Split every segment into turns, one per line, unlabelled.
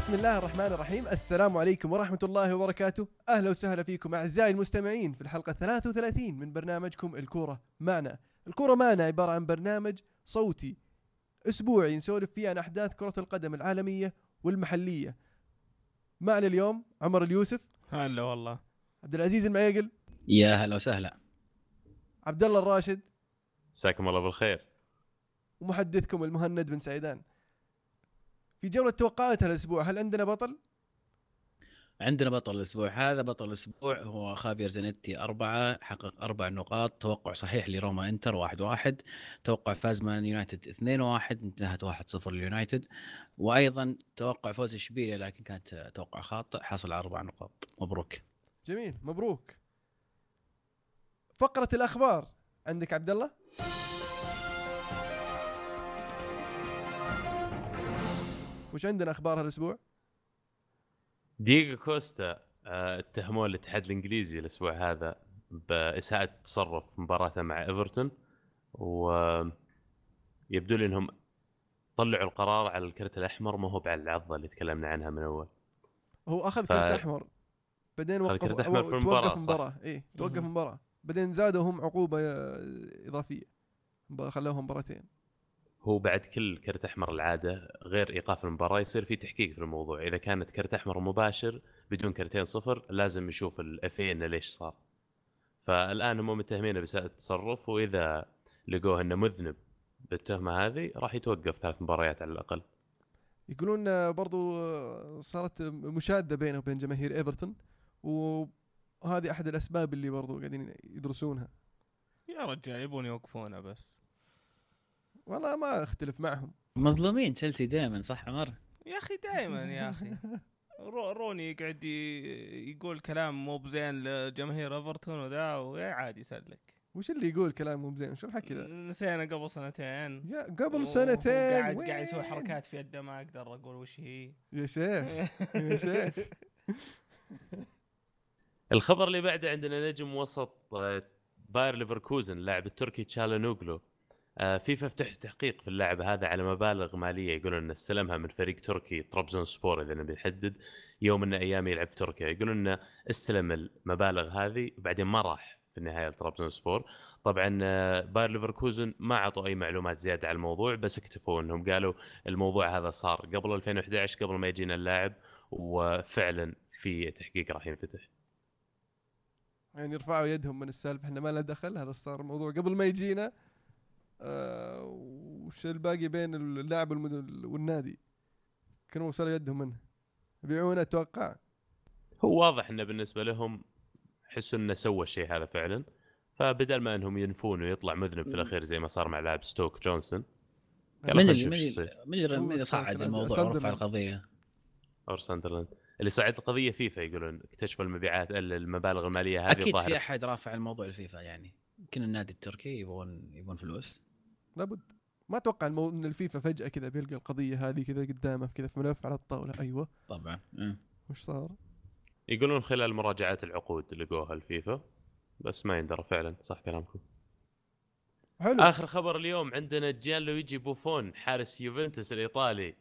بسم الله الرحمن الرحيم. السلام عليكم ورحمة الله وبركاته. أهلا وسهلا فيكم أعزائي المستمعين في الحلقة 33 من برنامجكم الكورة معنا. الكورة معنا عبارة عن برنامج صوتي أسبوعي نسولف فيه عن أحداث كرة القدم العالمية والمحلية. معنا اليوم عمر اليوسف.
هلا والله.
عبد العزيز المعيقل.
يا هلا وسهلا.
عبد الله الراشد.
مساكم الله بالخير.
ومحدثكم المهند بن سعيدان. في جولة توقعات هالأسبوع هل عندنا بطل؟
عندنا بطل الأسبوع هذا بطل الأسبوع هو خافير زينيتي أربعة حقق أربع نقاط توقع صحيح لروما إنتر واحد واحد توقع فاز مان يونايتد اثنين واحد انتهت واحد صفر ليونايتد وأيضا توقع فوز إشبيليا لكن كانت توقع خاطئ حصل على أربع نقاط مبروك
جميل مبروك فقرة الأخبار عندك عبد الله؟ وش عندنا أخبار هالأسبوع؟
دييغو كوستا آه، اتهموه الاتحاد الإنجليزي الأسبوع هذا بإساءة تصرف مباراته مع إيفرتون ويبدو لي إنهم طلعوا القرار على الكرت الأحمر ما هو على العضة اللي تكلمنا عنها من أول
هو أخذ
ف-
كرت أحمر بعدين وقف
كرت أحمر في المباراة،
توقف
صح.
مباراة إيه توقف
مهم.
مباراة بعدين زادوا هم عقوبة آه، إضافية مب- خلوهم مباراتين
هو بعد كل كرت أحمر العادة غير إيقاف المباراة يصير في تحقيق في الموضوع. إذا كانت كرت أحمر مباشر بدون كرتين صفر لازم يشوف الاف انه ليش صار. فالآن هم متهمينه باساءة التصرف وإذا لقوه إنه مذنب بالتهمة هذه راح يتوقف ثلاث مباريات على الأقل.
يقولون برضو صارت مشادة بينه وبين جماهير إيفرتون وهذه أحد الأسباب اللي برضو قاعدين يدرسونها.
يا رجال يبون يوقفونه بس.
والله ما اختلف معهم.
مظلومين تشيلسي دائما صح عمر؟
يا أخي دائما يا أخي. رو روني يقعد يقول كلام مو بزين لجماهير ايفرتون وذا ويا عادي يسلك.
وش اللي يقول كلام مو بزين؟ شو الحكي ذا؟
نسينا قبل سنتين.
يا قبل سنتين
قاعد؟ قاعد يسوي حركات في يده ما أقدر أقول وش هي.
يا شيخ يا شيخ.
الخبر اللي بعده عندنا نجم وسط آه، باير ليفركوزن اللاعب التركي تشالانوغلو. فيفا فتح تحقيق في اللاعب هذا على مبالغ مالية يقولون انه استلمها من فريق تركي طرابزون سبور إذا نبي نحدد يوم من أيام يلعب في تركيا. يقولون إنه استلم المبالغ هذه وبعدين ما راح في النهاية لطرابزون سبور. طبعا آه، باير ليفركوزن ما أعطوا أي معلومات زيادة على الموضوع بس اكتفوا إنهم قالوا الموضوع هذا صار قبل 2011 قبل ما يجينا اللاعب وفعلا في تحقيق راح ينفتح.
يعني يرفعوا يدهم من السالفة إحنا ما لنا دخل هذا صار الموضوع قبل ما يجينا. آه وش الباقي بين اللاعب والمد- والنادي. كانوا وصلوا يدهم منه. يبيعونه أتوقع.
هو واضح إنه بالنسبة لهم حسوا إنه سوى الشيء هذا فعلا. فبدل ما إنهم ينفون ويطلع مذنب في الأخير زي ما صار مع لاعب ستوك جونسون
من اللي من اللي- من صعد الموضوع ورفع. القضية.
or ساندرلاند. اللي صعد القضية فيفا يقولون اكتشفوا المبيعات المبالغ المالية هذه
أكيد في أحد رافع الموضوع الفيفا يعني يمكن النادي التركي يبغون يبغون فلوس.
لابد. ما أتوقع المو... إن الفيفا فجأة كذا بيلقى القضية هذه كذا قدامه كذا في ملف على الطاولة. أيوه.
طبعا. أه.
وش صار؟
يقولون خلال مراجعات العقود لقوها الفيفا بس ما يندرى فعلا. صح كلامكم.
حلو.
آخر خبر اليوم عندنا جيان لويجي بوفون حارس يوفنتوس الإيطالي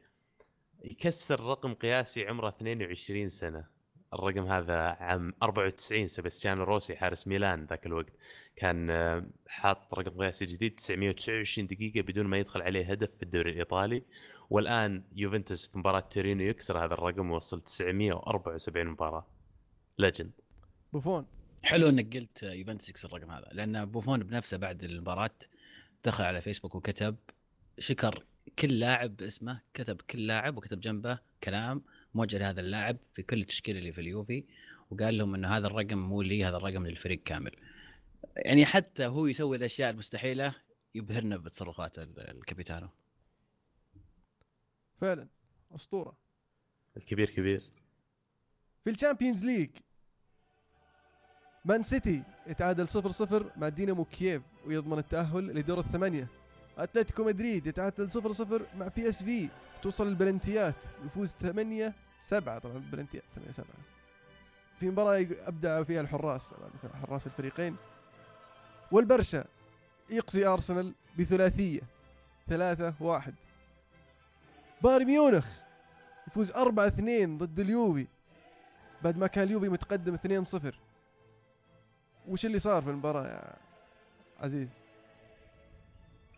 يكسر رقم قياسي عمره 22 سنة. الرقم هذا عام 94 سبستيانو روسي حارس ميلان ذاك الوقت. كان آه، حاط رقم قياسي جديد 929 دقيقة بدون ما يدخل عليه هدف في الدوري الإيطالي. والآن يوفنتوس في مباراة تورينو يكسر هذا الرقم ويوصل 974 مباراة. legend
بوفون.
حلو إنك قلت يوفنتوس يكسر الرقم هذا لأن بوفون بنفسه بعد المباراة دخل على فيسبوك وكتب شكر كل لاعب باسمه كتب كل لاعب وكتب جنبه كلام موجه لهذا اللاعب في كل التشكيلة اللي في اليوفي وقال لهم إنه هذا الرقم مو لي هذا الرقم للفريق كامل. يعني حتى هو يسوي الأشياء المستحيلة يبهرنا بتصرفات ال- الكابيتانو.
فعلا أسطورة.
الكبير كبير.
في ال Champions League مان سيتي يتعادل 0 0 مع دينامو كييف ويضمن التأهل لدور الثمانية. أتلتيكو مدريد يتعادل 0 0 مع بي إس في. توصل البلنتيات ويفوز 8 7 طبعا البلنتيات 8 7 في مباراة أبدع فيها الحراس طبعا حراس الفريقين. والبرشا يقصي أرسنال بثلاثية 3 1 بايرن ميونخ يفوز 4 2 ضد اليوفي بعد ما كان اليوفي متقدم 2 0 وش اللي صار في المباراة يا عزيز؟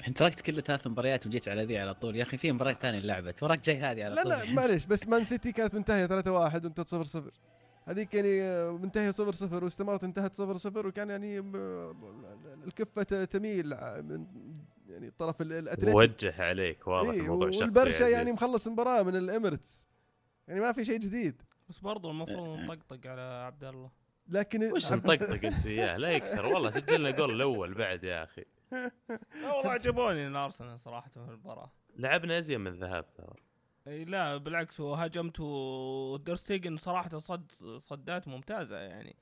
انت تركت كل ثلاث مباريات وجيت على ذي على طول. يا أخي في مباراه ثانية لعبت. وراك جاي هذه على
لا
طول.
لا معليش بس مان سيتي كانت منتهية 3 1 وانت 0 0 هذيك يعني منتهية 0 0 واستمرت انتهت 0 0 وكان يعني الكفة تميل من يعني الطرف ال- الاتلتيك
وجه عليك واضح
إيه،
الموضوع شخصي
والبرشا يعني
عزيز.
مخلص مباراة من الاميريتس يعني ما في شيء جديد.
بس برضو المفروض نطقطق على عبد الله.
لكن
وش نطقطق انت وياه؟ لا يكثر. والله سجلنا جول الأول بعد يا أخي.
لا والله عجبوني الارسنال صراحة في المباراة.
لعبنا ازين من ذهب ترى.
أي لا بالعكس وهاجمت وتير شتيجن صراحة صد صدات ممتازة يعني.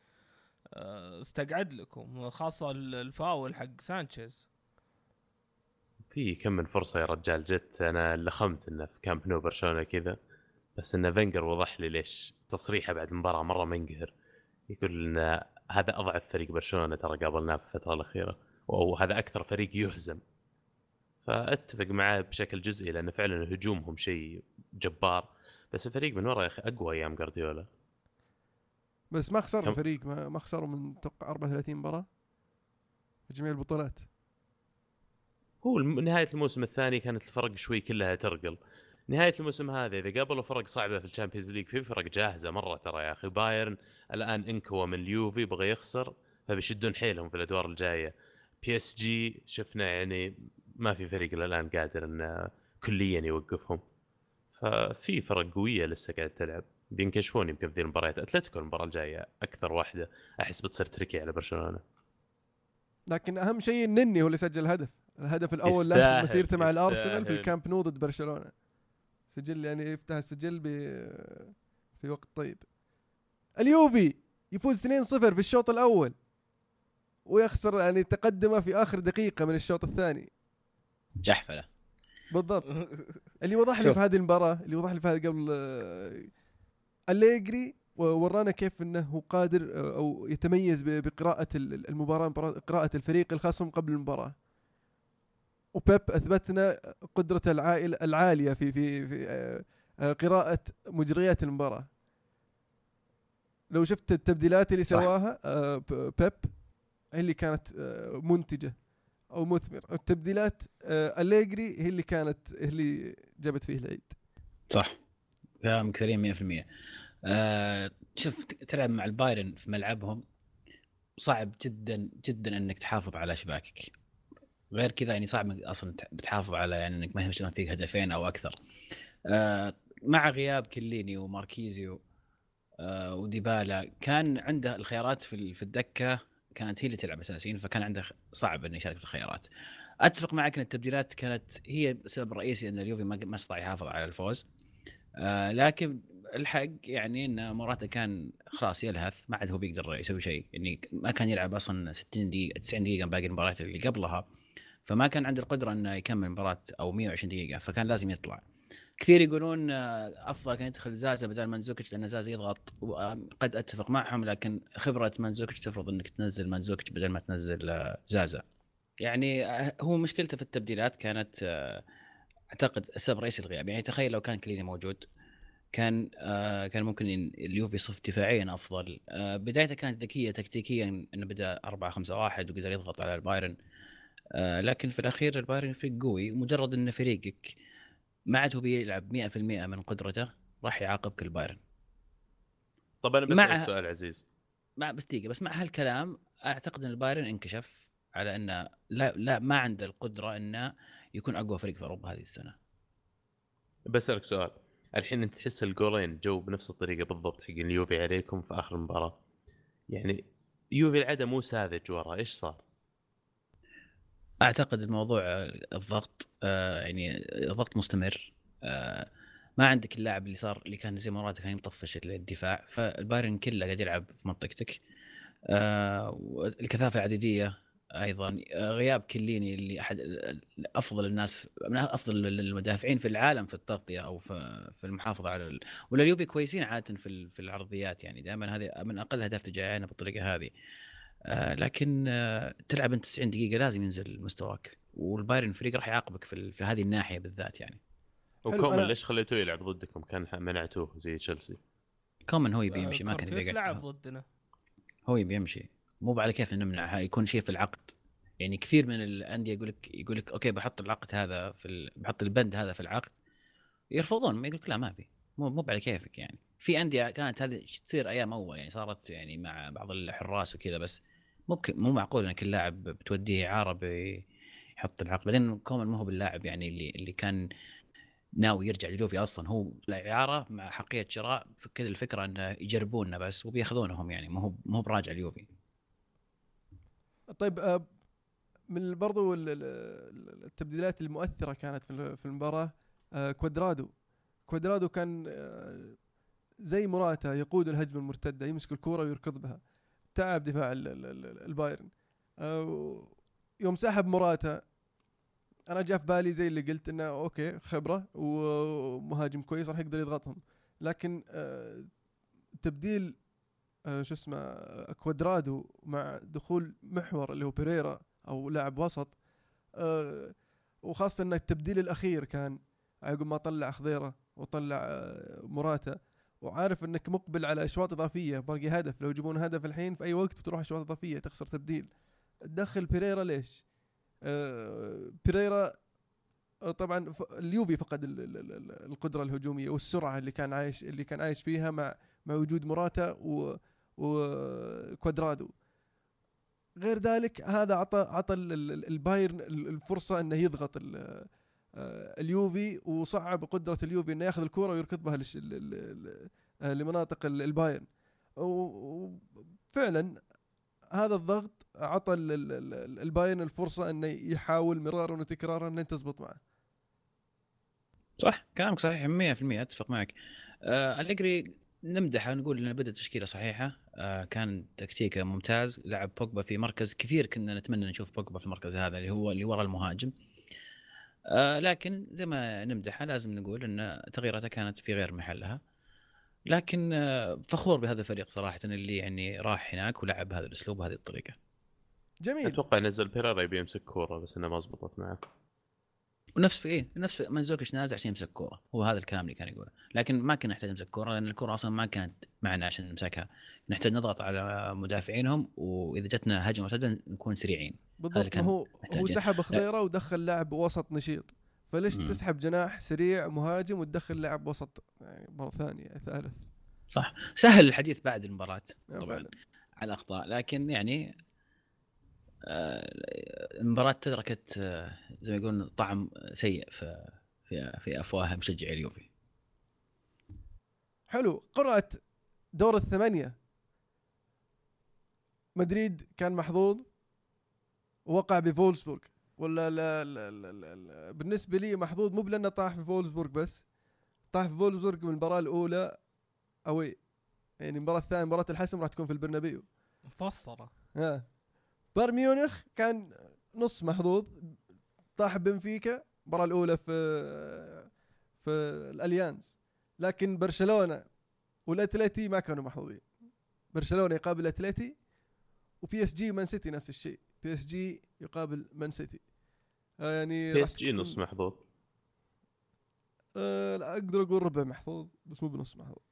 آه، استقعد لكم خاصه ال- الفاول حق سانشيز.
في كم من فرصة يا رجال جت أنا لخمت إنه في كامب نو برشلونة كذا. بس انه فينجر وضح لي ليش تصريحه بعد المباراة مرة منقهر يقول إن هذا أضعف فريق برشلونة ترى قابلناه في الفترة الأخيرة. أو هذا أكثر فريق يهزم. فأتفق معاه بشكل جزئي لأن فعلا هجومهم شيء جبار. بس الفريق من ورا يا أخي أقوى أيام جارديولا
بس ما خسر الفريق ما, ما خسروا من أتوقع 34 مباراة؟ في جميع البطولات.
هو نهاية الموسم الثاني كانت الفرق شوي كلها ترقل. نهاية الموسم هذا إذا قابلوا فرق صعبة في ال Champions League في فرق جاهزة مرة ترى يا أخي. بايرن الآن انكوى من اليوفي بغى يخسر فبيشدون حيلهم في الأدوار الجاية. بي اس جي شفنا يعني ما في فريق الآن قادر إنه كليا يوقفهم. ففي فرق قوية لسه قاعد تلعب. بينكشفون يمكن في ذي المباريات أتلتيكو المباراة الجاية أكثر واحدة. أحس بتصير تركي على برشلونة.
لكن أهم شيء النني هو اللي سجل هدف. الهدف الأول له مسيرته مع الأرسنال في. الكامب نو ضد برشلونة. سجل يعني يفتح السجل ب في وقت طيب. اليوفي يفوز 2-0 في الشوط الأول. ويخسر يعني تقدمه في آخر دقيقة من الشوط الثاني.
جحفلة.
بالضبط. اللي وضح لي. في هذه المباراة اللي وضح لي في هذا قبل آه، أليجري ورانا كيف إنه هو قادر آه، أو يتميز بقراءة ال- المباراة قراءة الفريق الخصم قبل المباراة. وبيب أثبتنا قدرته العائل العالية في في في آه، قراءة مجريات المباراة. لو شفت التبديلات اللي
صح.
سواها بيب هي اللي كانت آه، منتجة أو مثمر التبديلات آه، أليجري هي اللي كانت هي اللي جابت فيه العيد.
صح. كلام كريم 100% آه شوف تلعب مع البايرن في ملعبهم صعب جدا جدا إنك تحافظ على شباكك. غير كذا يعني صعب أصلا تح- بتحافظ على يعني إنك ما يهجم فيك هدفين أو أكثر. آه مع غياب كليني وماركيزيو آه وديبالا كان عنده الخيارات في في الدكة كانت هي اللي تلعب اساسيين فكان عنده صعب إنه يشارك في الخيارات. أتفق معك إن التبديلات كانت هي السبب الرئيسي إن اليوفي ما استطاع يحافظ على الفوز. آه لكن الحق يعني إن موراتا كان خلاص يلهث ما عاد هو بيقدر يسوي شيء. يعني ما كان يلعب أصلا 60 دقيقة 90 دقيقة باقي المباريات اللي قبلها فما كان عنده القدرة إنه يكمل المباراه أو 120 دقيقة فكان لازم يطلع. كثير يقولون آه، أفضل كان يدخل زازا بدل مانزوكيتش لأن زازا يضغط وقد أتفق معهم لكن خبرة مانزوكيتش تفرض إنك تنزل مانزوكيتش بدل ما تنزل آه، زازا. يعني آه، هو مشكلته في التبديلات كانت أعتقد السبب الرئيسي الغياب يعني تخيل لو كان كيليني موجود كان كان ممكن اليوفي يصف دفاعيا أفضل. بدايته كانت ذكية تكتيكيا إنه بدأ 4 5 1 وقدر يضغط على البايرن. لكن في الأخير البايرن فريق قوي مجرد ان فريقك ما عاد هو بيلعب 100% من قدرته راح يعاقبك البايرن
طب أنا
مع-
بسالك سؤال عزيز.
مع بس دقيقة بس مع هالكلام أعتقد إن البايرن انكشف على إنه لا لا ما عنده القدرة إنه يكون أقوى فريق في أوروبا هذه السنة.
بسألك سؤال. الحين أنت تحس الجولين جوا بنفس الطريقة بالضبط حق اليوفي عليكم في آخر المباراة. يعني يوفي العادة مو ساذج ورا إيش صار؟
أعتقد الموضوع الضغط آه يعني الضغط مستمر. آه ما عندك اللاعب اللي صار اللي كان زي مرات كان يطفش الدفاع فالبايرن كله قاعد يلعب في منطقتك. آه والكثافه العدديه أيضا. غياب كليني اللي أحد أفضل الناس من أفضل المدافعين في العالم في التغطية أو في المحافظة على. ولا اليوفي كويسين عادة في ال- في العرضيات يعني. دائما هذه من أقل اهداف تجاهنا بالطريقة هذه. لكن آه تلعب انت 90 دقيقة لازم ينزل مستواك والبايرن فريق راح يعاقبك في, ال- في هذه الناحية بالذات يعني.
وكومان
أنا-
ليش خليتوه يلعب ضدكم؟ كان ح- منعتوه زي تشيلسي.
كومن هو يبي يمشي ما كان يبي
لعب ضدنا.
هو يبي يمشي. مو على كيف نمنعها يكون شيء في العقد. يعني كثير من الأندية يقول لك يقول لك okay بحط العقد هذا في ال... بحط البند هذا في العقد. يرفضون ما يقول لك لا ما أبي. مو مو على كيفك يعني. في أندية كانت هذه تصير أيام أول يعني صارت يعني مع بعض الحراس وكذا بس بك... مو معقول ان كل لاعب بتوديه إعارة بيحط العقد. بعدين كومان ما هو باللاعب يعني اللي اللي كان ناوي يرجع لليوفي أصلا. هو إعارة مع حقية شراء كل الفكرة إنه يجربوننا بس وبيأخذونهم يعني. ما هو ما هو براجع اليوفي.
طيب آه، من برضو ال- ال- ال- التبديلات المؤثرة كانت في ال- في المباراة آه، كوادرادو. كوادرادو كان آه، زي موراتا يقود الهجمة المرتدة يمسك الكورة ويركض بها. تعب دفاع ال- ال- ال- البايرن. آه، يوم سحب موراتا أنا جاء في بالي زي اللي قلت إنه okay خبرة ومهاجم كويس راح يقدر يضغطهم. لكن آه، تبديل آه، شو اسمه كوادرادو مع دخول محور اللي هو بيريرا أو لاعب وسط وخاصة إن التبديل الأخير كان عقب ما طلع خضيرة وطلع موراتا. وعارف إنك مقبل على أشواط إضافية. باقي هدف. لو يجيبون هدف الحين في أي وقت بتروح أشواط إضافية تخسر تبديل. تدخل بيريرا ليش؟ آه، بيريرا آه، طبعا اليوفي فقد ال- ال- ال- القدرة الهجومية والسرعة اللي كان عايش اللي كان عايش فيها مع مع وجود موراتا وكوادرادو غير ذلك هذا عطى عطى ال- ال- البايرن ال- الفرصة إنه يضغط ال- اليوفي وصعب قدرة اليوفي إنه يأخذ الكره ويركض بها لش- ل- ل- ل- آه، لمناطق ال- البايرن. و- وفعلا هذا الضغط عطى ال- ال- ال- البايرن الفرصة إنه يحاول مرارا وتكرارا لين تزبط معه.
صح كلامك صحيح 100% أتفق معك. آه اليجري نمدحه نقول انه بدا تشكيلة صحيحة. آه كان تكتيكه ممتاز. لعب بوجبا في مركز كثير كنا نتمنى نشوف بوجبا في المركز هذا اللي هو اللي ورا المهاجم. آه لكن زي ما نمدحه لازم نقول إن تغييراته كانت في غير محلها. لكن آه فخور بهذا الفريق صراحة اللي يعني راح هناك ولعب بهذا الأسلوب وهذه الطريقة.
جميل.
أتوقع نزل بيريرا يبي يمسك كورة بس انها ما زبطت معه.
ونفس في إيه نفس منزوكش نازع عشان يمسك كورة. هو هذا الكلام اللي كان يقوله. لكن ما كنا نحتاج نمسك كورة لأن الكورة أصلا ما كانت معنا عشان نمسكها. نحتاج نضغط على مدافعينهم وإذا جتنا هجمة مرتدة نكون سريعين.
بالضبط. هو هو. سحب خضيرة ودخل لاعب وسط نشيط. فليش
مم.
تسحب جناح سريع مهاجم وتدخل لاعب وسط؟ يعني مرة ثانية ثالث.
صح. سهل الحديث بعد المباراة
يعني
طبعاً.
فعلا.
على الأخطاء. لكن يعني آه، المباراة تركت آه، زي ما يقولون طعم سيء في في في افواه مشجعي اليوفي
حلو. قرعه دور الثمانية. مدريد كان محظوظ ووقع بفولسبورغ ولا لا لا لا لا لا بالنسبة لي محظوظ مو لأنه طاح في فولسبورغ بس. طاح في فولسبورغ من المباراة الأولى اوي يعني المباراة الثانية مباراة الحسم راح تكون في البرنابيو.
مفصلة.
ها بايرن ميونخ كان نص محظوظ طاح بنفيكا المباراة الأولى في في الأليانز. لكن برشلونة والأتلتي ما كانوا محظوظين. برشلونة يقابل اتلتي وبي اس جي مان سيتي نفس الشيء. بي اس جي يقابل مان سيتي. آه يعني
بي اس جي نص محظوظ.
آه لا أقدر أقول ربع محظوظ بس مو بنص محظوظ.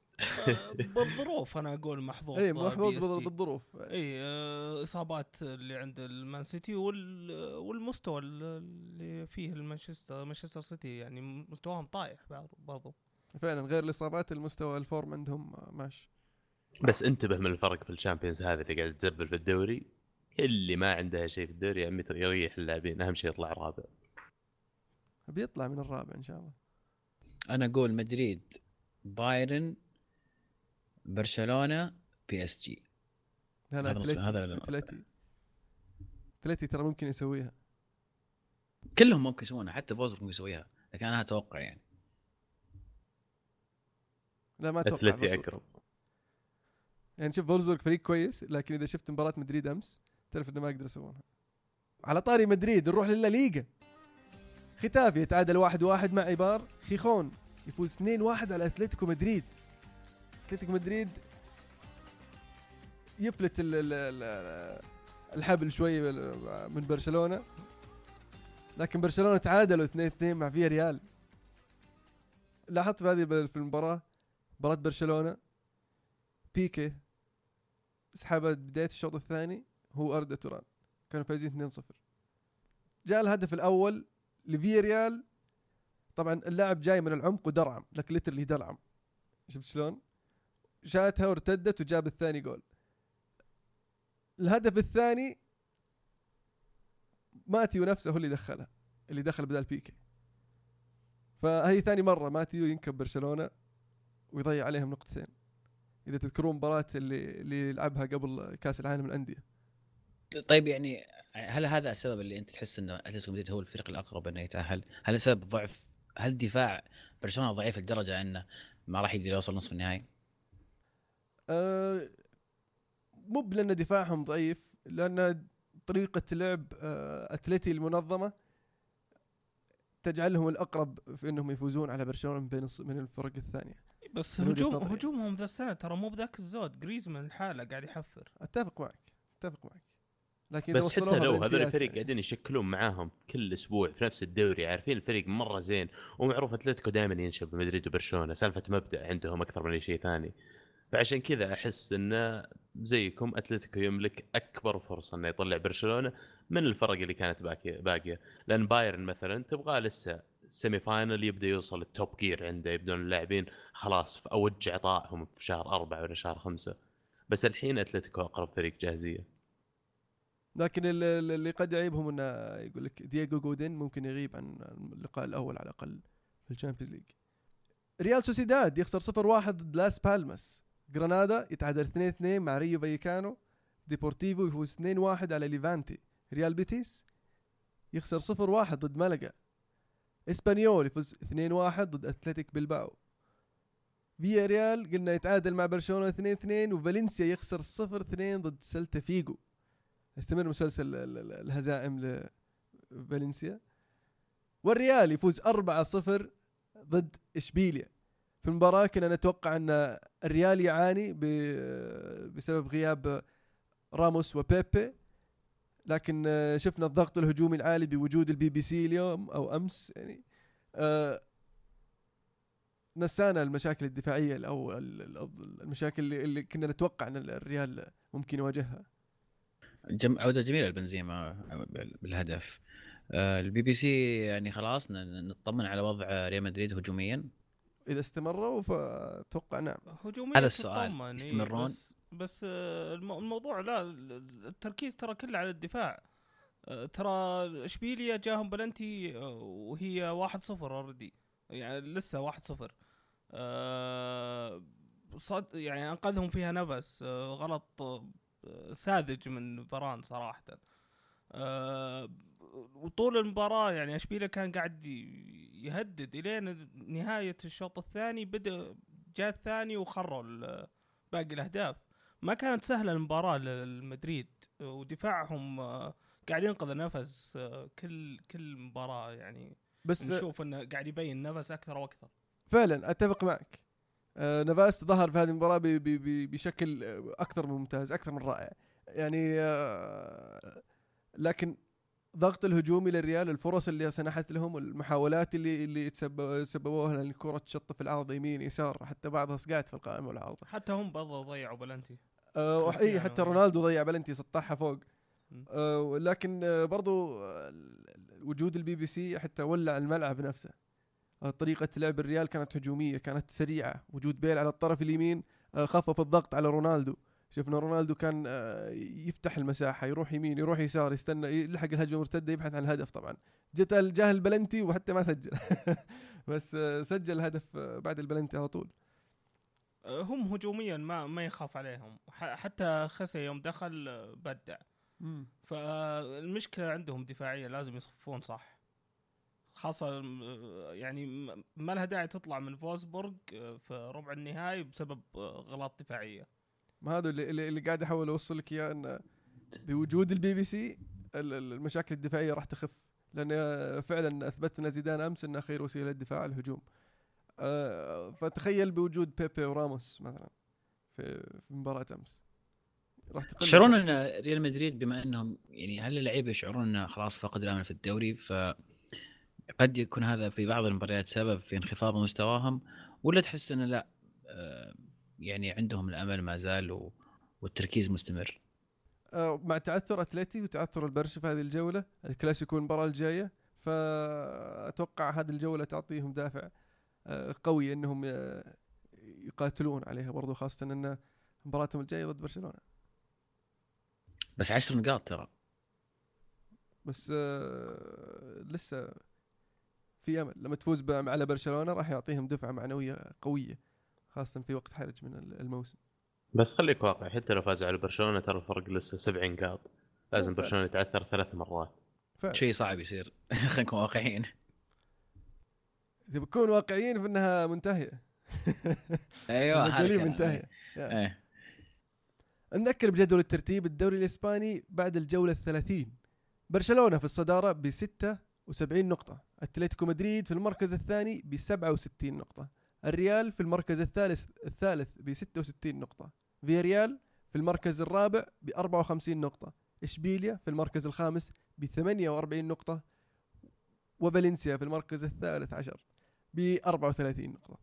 بالظروف أنا أقول محظوظ
اي محظوظ بالظروف.
اي آه، إصابات اللي عند المان سيتي وال والمستوى اللي فيه المانشستر مانشستر سيتي يعني مستواهم طايح برضو.
فعلا غير الإصابات المستوى الفورم عندهم ماشي.
بس انتبه من الفرق في ال Champions هذه اللي قاعدة تزبل في الدوري. اللي ما عندها شيء في الدوري يا عمي يريح اللاعبين أهم شيء يطلع رابع
بيطلع من الرابع إن شاء الله.
أنا أقول مدريد بايرن برشلونة بي اس جي
لا لا
هذا
اتلتي
هذا
اتلتي اتلتي ترى ممكن يسويها.
كلهم ممكن يسوونها حتى فولسبورغ ممكن يسويها لكن أنا أتوقع يعني.
لا ما أتوقع
اتلتي. أقرب.
يعني شوف فولسبورغ فريق كويس لكن إذا شفت مباراة مدريد أمس تعرف إنه ما يقدر يسوونها على طاري مدريد نروح للا ليغا ختافي يتعادل واحد واحد مع إيبار خيخون يفوز 2-1 على اتلتيكو مدريد. أتلتيكو مدريد يفلت ال ال ال الحبل شوي من برشلونة. لكن برشلونة تعادلوا 2-2 مع فيا ريال. لاحظت في هذه في المباراة مباراة برشلونة بيكي سحبت بداية الشوط الثاني هو أردا توران. كانوا فايزين 2-0 جاء الهدف الأول لفيا ريال. طبعا اللاعب جاي من العمق ودرعم لك literally درعم. شفت شلون؟ شاتها وارتدت وجاب الثاني جول الهدف الثاني ماتيو نفسه هو اللي دخلها اللي دخل بدال بيكي فهي ثاني مرة ماتيو ينكب برشلونة ويضيع عليهم نقطتين إذا تذكرون مباراة اللي اللي لعبها قبل كأس العالم الانديه
طيب يعني هل هذا السبب اللي أنت تحس إنه أتلتيكو مدريد هو الفريق الأقرب إنه يتأهل؟ هل سبب ضعف هل دفاع برشلونة ضعيف لدرجة إنه ما راح يقدر يوصل نصف النهائي؟
أه مو لأن دفاعهم ضعيف لأن طريقة لعب أه اتلتي المنظمة تجعلهم الأقرب في إنهم يفوزون على برشلونة من بين من الفرق الثانية.
بس هجوم. هجومهم ذا السنة ترى مو بذاك الزود. جريزمان الحاله قاعد يحفر.
أتفق معك أتفق معك. لكن
بس حتى لو هذول الفريق
يعني.
قاعدين يشكلون معاهم كل أسبوع في نفس الدوري عارفين الفريق مرة زين ومعروف أتلتيكو دائما ينشب بمدريد وبرشلونة. سالفة مبدأ عندهم أكثر من أي شيء ثاني. فعشان كذا أحس انه زيكم أتلتيكو يملك أكبر فرصة إنه يطلع برشلونة من الفرق اللي كانت باقيه باقية. لأن بايرن مثلا تبغاه لسه semi-final يبدأ يوصل ال top gear عنده يبدون اللاعبين خلاص في اوج عطائهم في شهر أربعة ولا شهر خمسة. بس الحين أتلتيكو أقرب فريق جاهزية.
لكن ال- ال- اللي قد يعيبهم إنه يقول لك دييغو جودين ممكن يغيب عن اللقاء الأول على الأقل في ال Champions League. ريال سوسيداد يخسر 0-1 ضد لاس بالماس. جرانادا يتعادل 2-2 مع ريو فايكانو ديبورتيفو يفوز 2-1 على ليفانتي ريال بيتيس يخسر 0-1 ضد ملقا اسبانيول يفوز 2-1 ضد اتلتيك بلباو فيا ريال قلنا يتعادل مع برشلونه 2-2 وفالنسيا يخسر 0-2 ضد سلتا فيجو يستمر مسلسل ال- ال- الهزائم لفالنسيا والريال يفوز 4-0 ضد اشبيليا في المباراة كنا نتوقع أن الريال يعاني بسبب غياب راموس وبيبي لكن آه، شفنا الضغط الهجومي العالي بوجود البي بي سي اليوم أو أمس يعني آه، نسانا المشاكل الدفاعية أو ال- ال- المشاكل اللي- كنا نتوقع أن الريال ممكن يواجهها.
جم... عودة جميلة لبنزيما بالهدف. آه، البي بي سي يعني خلاص نطمن على وضع ريال مدريد هجوميا.
إذا استمروا فأتوقع نعم
هجوميا
هذا السؤال. يستمرون؟
بس بس آه، الم- الموضوع لا ال- التركيز ترى كله على الدفاع آه، ترى اشبيليا جاهم بلنتي آه، وهي 1-0 already يعني لسه 1-0 آه، صد يعني أنقذهم فيها نفس غلط ساذج من فاران صراحة وطول المباراة يعني اشبيليا كان قاعد يهدد إلين نهاية الشوط الثاني بدأ جاء الثاني وخروا باقي الأهداف. ما كانت سهلة المباراة للمدريد ودفاعهم آه، قاعد ينقذ نفس آه، كل كل مباراة يعني.
بس
نشوف إنه قاعد يبين نفس أكثر وأكثر.
فعلا أتفق معك. آه نافاس ظهر في هذه المباراة بشكل آه، أكثر من ممتاز أكثر من رائع. يعني آه لكن ضغط الهجومي للريال الفرص اللي سنحت لهم المحاولات اللي اللي تسبب- سببوها لأن الكرة تشوت في العارضه يمين يسار حتى بعضها صقعت في القائمة والعارضه
حتى هم برضه ضيعوا بلنتي.
آه اي. حتى رونالدو ضيع بلنتي سطحها فوق. آه لكن آه برضو آه، وجود البي بي سي حتى ولع الملعب نفسه. آه طريقة لعب الريال كانت هجومية كانت سريعة. وجود بيل على الطرف اليمين آه خفف الضغط على رونالدو. شفنا رونالدو كان آه يفتح المساحة يروح يمين يروح يسار يستنى يلحق الهجمة المرتدة يبحث عن الهدف طبعا. جت جاه البلنتي وحتى ما سجل. بس آه سجل الهدف آه بعد البلنتي على طول.
هم هجوميا ما ما يخاف عليهم. حتى خيسي يوم دخل بدع. فالمشكلة عندهم دفاعية لازم يصفون صح. خاصة يعني ما لها داعي تطلع من فولسبورغ آه، في ربع النهائي بسبب غلط دفاعية.
ما هذا اللي, اللي اللي قاعد أحاول اوصل لك إياه ان بوجود البي بي سي ال- ال- المشاكل الدفاعية راح تخف. لأن فعلا اثبت لنا زيدان أمس إنه خير وسيلة للدفاع الهجوم. آه، فتخيل بوجود بيبي وراموس مثلا في في مباراة أمس. راح تقل الفرص.
إن ريال مدريد بما إنهم يعني هل اللعيبة يشعرون إنه خلاص فقدوا الأمل في الدوري ف قد يكون هذا في بعض المباريات سبب في انخفاض مستواهم ولا تحس إنه لا؟ آه، يعني عندهم الأمل ما زال و- والتركيز مستمر.
آه، مع تعثر أتلتي وتعثر البرشا في هذه الجولة الكلاسيكو المباراة الجاية فأتوقع هذه الجولة تعطيهم دافع آه، قوي إنهم آه، يقاتلون عليها برضو خاصة إن مباراتهم الجاية ضد برشلونة.
بس عشر نقاط ترى.
بس لسه في أمل. لما تفوز على برشلونة راح يعطيهم دفعة معنوية قوية. خاصة في وقت حرج من ال- الموسم.
بس خليك واقعي حتى لو فازوا على برشلونة ترى الفرق لسه سبع نقاط. لازم. برشلونة يتعثر ثلاث مرات.
شيء صعب يصير. خلينا نكون واقعيين.
إذا بكون واقعيين
فإنها منتهية.
أيوه
كلام.
منتهية.
إيه.
نذكر بجدول الترتيب الدوري الإسباني بعد الجولة الثلاثين. برشلونة في الصدارة ب 76 نقطة. أتلتيكو مدريد في المركز الثاني ب 67 نقطة. الريال في المركز الثالث الثالث ب 66 نقطة. فياريال في المركز الرابع ب 54 نقطة. إشبيليا في المركز الخامس ب 48 نقطة. وفالنسيا في المركز الثالث عشر ب 34 نقطة.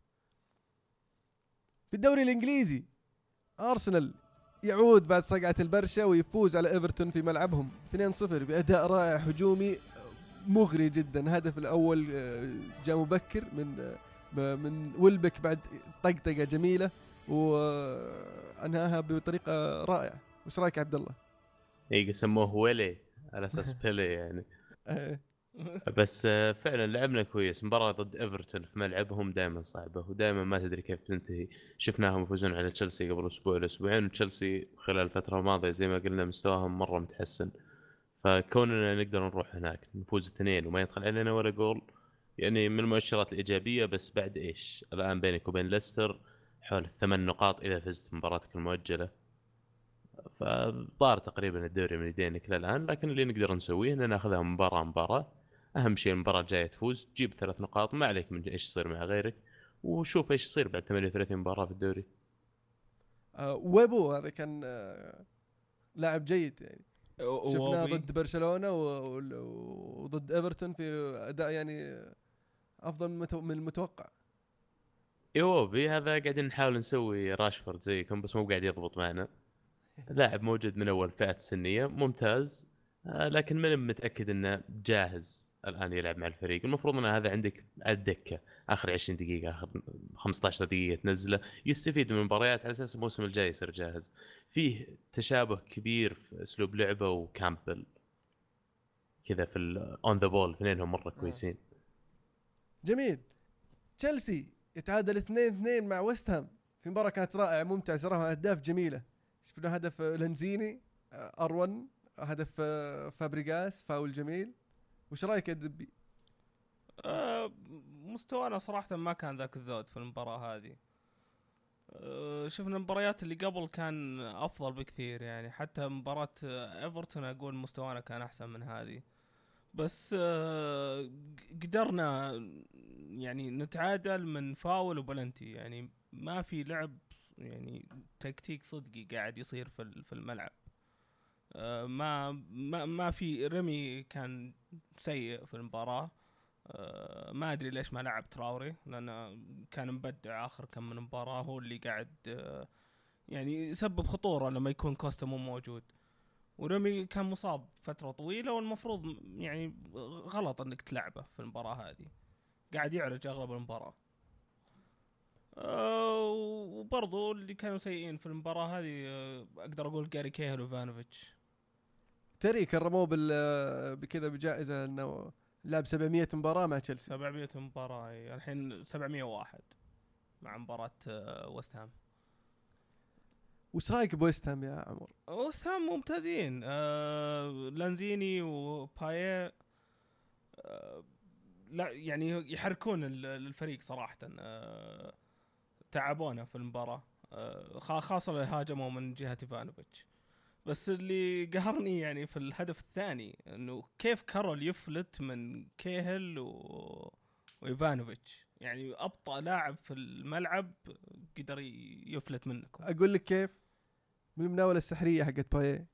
في الدوري الإنجليزي أرسنال يعود بعد صقعة البرشا ويفوز على إيفرتون في ملعبهم. 2-0 بأداء رائع هجومي مغري جدا. الهدف الأول آه، جاء مبكر من آه، من ويلبك بعد طقطقة جميلة وأنهاها بطريقة رائعة. وش رأيك عبد الله؟
اي سموه ويلي على أساس بيلي يعني.
آه،
بس آه، فعلا لعبنا كويس. مباراة ضد إيفرتون في ملعبهم دائما صعبة ودائما ما تدري كيف تنتهي. شفناهم يفوزون على تشيلسي قبل أسبوع ولا أسبوعين وتشيلسي خلال الفترة الماضية زي ما قلنا مستواهم مرة متحسن. فكوننا نقدر نروح هناك نفوز اثنين وما يدخل علينا ولا جول يعني من المؤشرات الإيجابية بس بعد إيش؟ الآن بينك وبين ليستر حول الثمان نقاط إذا فزت مباراتك المؤجلة. فضار تقريبا الدوري من يدينك للآن لكن اللي نقدر نسويه إننا نأخذها مباراة مباراة. أهم شيء المباراة الجاية تفوز. تجيب ثلاث نقاط ما عليك من إيش يصير مع غيرك وشوف إيش يصير بعد 38 مباراة في الدوري.
آه، ويبو هذا كان آه، لاعب جيد يعني. شفناه
ووبي.
ضد و- وضد إيفرتون في أداء يعني أفضل من المتو- من المتوقع.
يوبي هذا قاعدين نحاول نسوي راشفورد زيكم بس مو قاعد يضبط معنا. لاعب موجود من أول فئات سنيه ممتاز. آه، لكن من متأكد إنه جاهز الآن يلعب مع الفريق؟ المفروض إن هذا عندك على الدكة. آخر 20 دقيقة آخر 15 دقيقة تنزله. يستفيد من المباريات على أساس الموسم الجاي يصير جاهز. فيه تشابه كبير في أسلوب لعبه وكامبل. كذا في on the ball اثنينهم مرة كويسين.
جميل. تشيلسي يتعادل 2-2 مع ويست هام في مباراة كانت رائعة ممتعة صراحة أهداف جميلة. شفنا هدف آه، لانزيني 1 هدف آه، فابريغاس فاول جميل. وش رأيك يا دبي؟
آه، مستوانا صراحة ما كان ذاك الزود في المباراة هذه. آه، شفنا المباريات اللي قبل كان أفضل بكثير يعني. حتى مباراة آه، إيفرتون أقول مستوانا كان أحسن من هذه. بس آه، قدرنا يعني نتعادل من فاول وبلنتي يعني ما في لعب يعني تكتيك صدقي قاعد يصير في ال- في الملعب. آه، ما ما ما في رمي كان سيء في المباراة. آه، ما أدري ليش ما لعب تراوري لأنه كان مبدع آخر كم من مباراه هو اللي قاعد يعني يسبب خطورة لما يكون كوستا مو موجود. ورمي كان مصاب فترة طويلة والمفروض يعني غلط انك تلعبه في المباراة هذه. قاعد يعرج اغلب المباراة. آه، وبرضو اللي كانوا سيئين في المباراة هذه آه، أقدر أقول جاري كيهل وفانوفيتش.
تري كرموه بال آه، بكذا بجائزة انه لعب 700 مباراة مع تشيلسي.
700 مباراة. الحين 701 مع مباراة وست هام.
وش رأيك بويست هام يا عمر؟
هام ممتازين. آه لانزيني وباية آه لا يعني يحركون ال- الفريق صراحة. آه تعبونا في المباراة. آه خا- خاصة اللي هاجموا من جهة إيفانوفيتش. بس اللي قهرني يعني في الهدف الثاني إنه كيف كارول يفلت من كيهل و... وإيفانوفيتش. يعني أبطأ لاعب في الملعب قدر يفلت منكم.
أقول لك كيف؟ من المناولة السحرية حقت بايه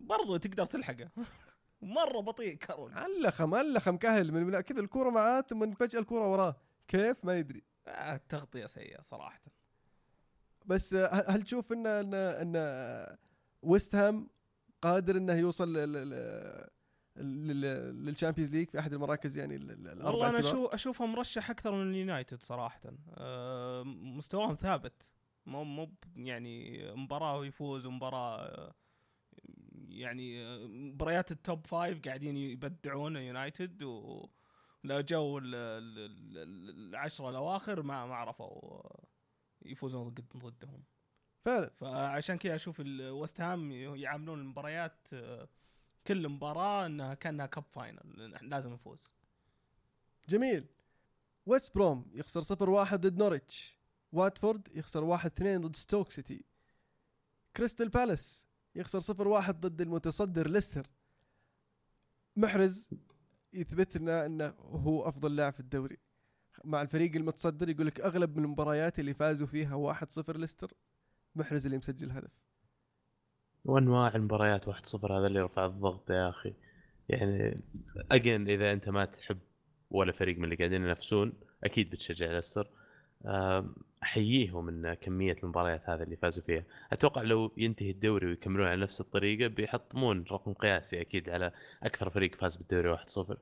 برضو تقدر تلحقه. مرة بطيء كارول.
علخم علخم كهل من كذا الكورة معاه ثم فجأة الكورة وراه. كيف؟ ما يدري.
آه، التغطية سيئة صراحة.
بس آه، هل تشوف إن إن إن آه، ويست هام قادر إنه يوصل لل Champions League في أحد المراكز يعني ال- ال- الاربعه
والله
أنا؟
أشوف اشوفها مرشح أكثر من اليونايتد صراحة. آه، مستواهم ثابت. مو مو يعني مباراة ويفوز ومباراة يعني مباريات ال top five قاعدين يبدعون اليونايتد و لا جو ال- ال- ال- العشرة الأواخر ما ما عرفوا يفوزون ضد- ضدهم.
فعلا.
فعشان كذا أشوف الوست هام يعاملون المباريات كل مباراة إنها كأنها cup final لازم نفوز.
جميل. ويست بروم يخسر 0-1 ضد نوريتش واتفورد يخسر 1-2 ضد ستوك سيتي. كريستال بالاس يخسر 0-1 ضد المتصدر ليستر. محرز يثبت لنا إنه هو أفضل لاعب في الدوري. مع الفريق المتصدر يقول لك أغلب من المباريات اللي فازوا فيها 1-0 ليستر محرز اللي مسجل هدف
وانواع المباريات 1-0 هذا اللي رفع الضغط يا أخي. يعني اجين إذا أنت ما تحب ولا فريق من اللي قاعدين ينافسون أكيد بتشجع ليستر. أحييهم إن كمية المباريات هذه اللي فازوا فيها. أتوقع لو ينتهي الدوري ويكملون على نفس الطريقة بيحطمون رقم قياسي أكيد على أكثر فريق فاز بالدوري 1-0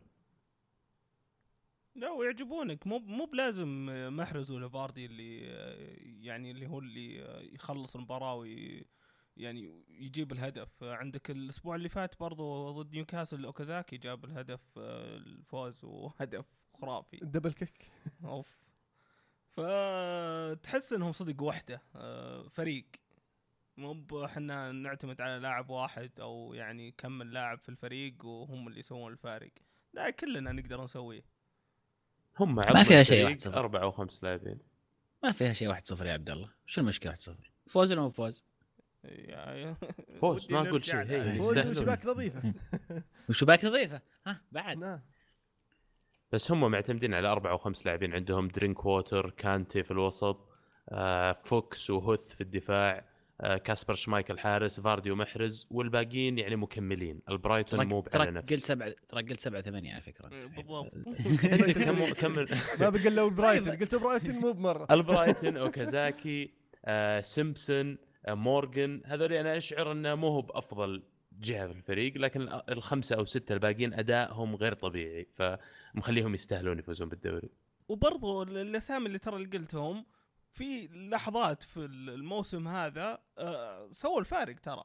لا ويعجبونك. مو مو بلازم محرز ولا فاردي اللي يعني اللي هو اللي يخلص المباراة وي يعني يجيب الهدف. عندك الأسبوع اللي فات برضو ضد نيوكاسل أوكازاكي جاب الهدف الفوز وهدف خرافي.
ال double
kick. أوف. فتحس إنهم صدق وحدة آه، فريق. مو ب- إحنا نعتمد على لاعب واحد أو يعني كم من لاعب في الفريق وهم اللي يسوون الفارق. لا كلنا نقدر نسويه.
هم
ما فيها شيء
فريق
1-0.
أربع أو خمس لاعبين.
ما فيها شيء 1-0 يا عبد الله. شو المشكلة 1-0 فوز ولا مو فوز؟
فوز، ما
نرجع
شيء، هي.
فوز. وشباك نظيفة.
وشباك نظيفة. ها بعد.
نعم.
بس هم معتمدين على أربع أو خمس لاعبين. عندهم درينكووتر كانتي في الوسط آه، فوكس وهوث في الدفاع آه، كاسبر شمايكل حارس فاردي ومحرز والباقيين يعني مكملين. ألبرايتون مو على نفس.
قلت سبعة ترى قلت سبعة ثمانية على فكرة.
بالضبط.
كم كم
ما بقى ألبرايتن قلت ألبرايتن مو بمرة.
البرايتون أوكازاكي آه، سيمبسون مورغان هذول أنا أشعر إنه مو هو بأفضل جهة في الفريق لكن ال- الخمسة أو ستة الباقيين أدائهم غير طبيعي فمخليهم يستاهلون يفوزون بالدوري.
وبرضو ال- الأسامي اللي ترى اللي قلتهم في لحظات في الموسم هذا آه، سووا الفارق ترى.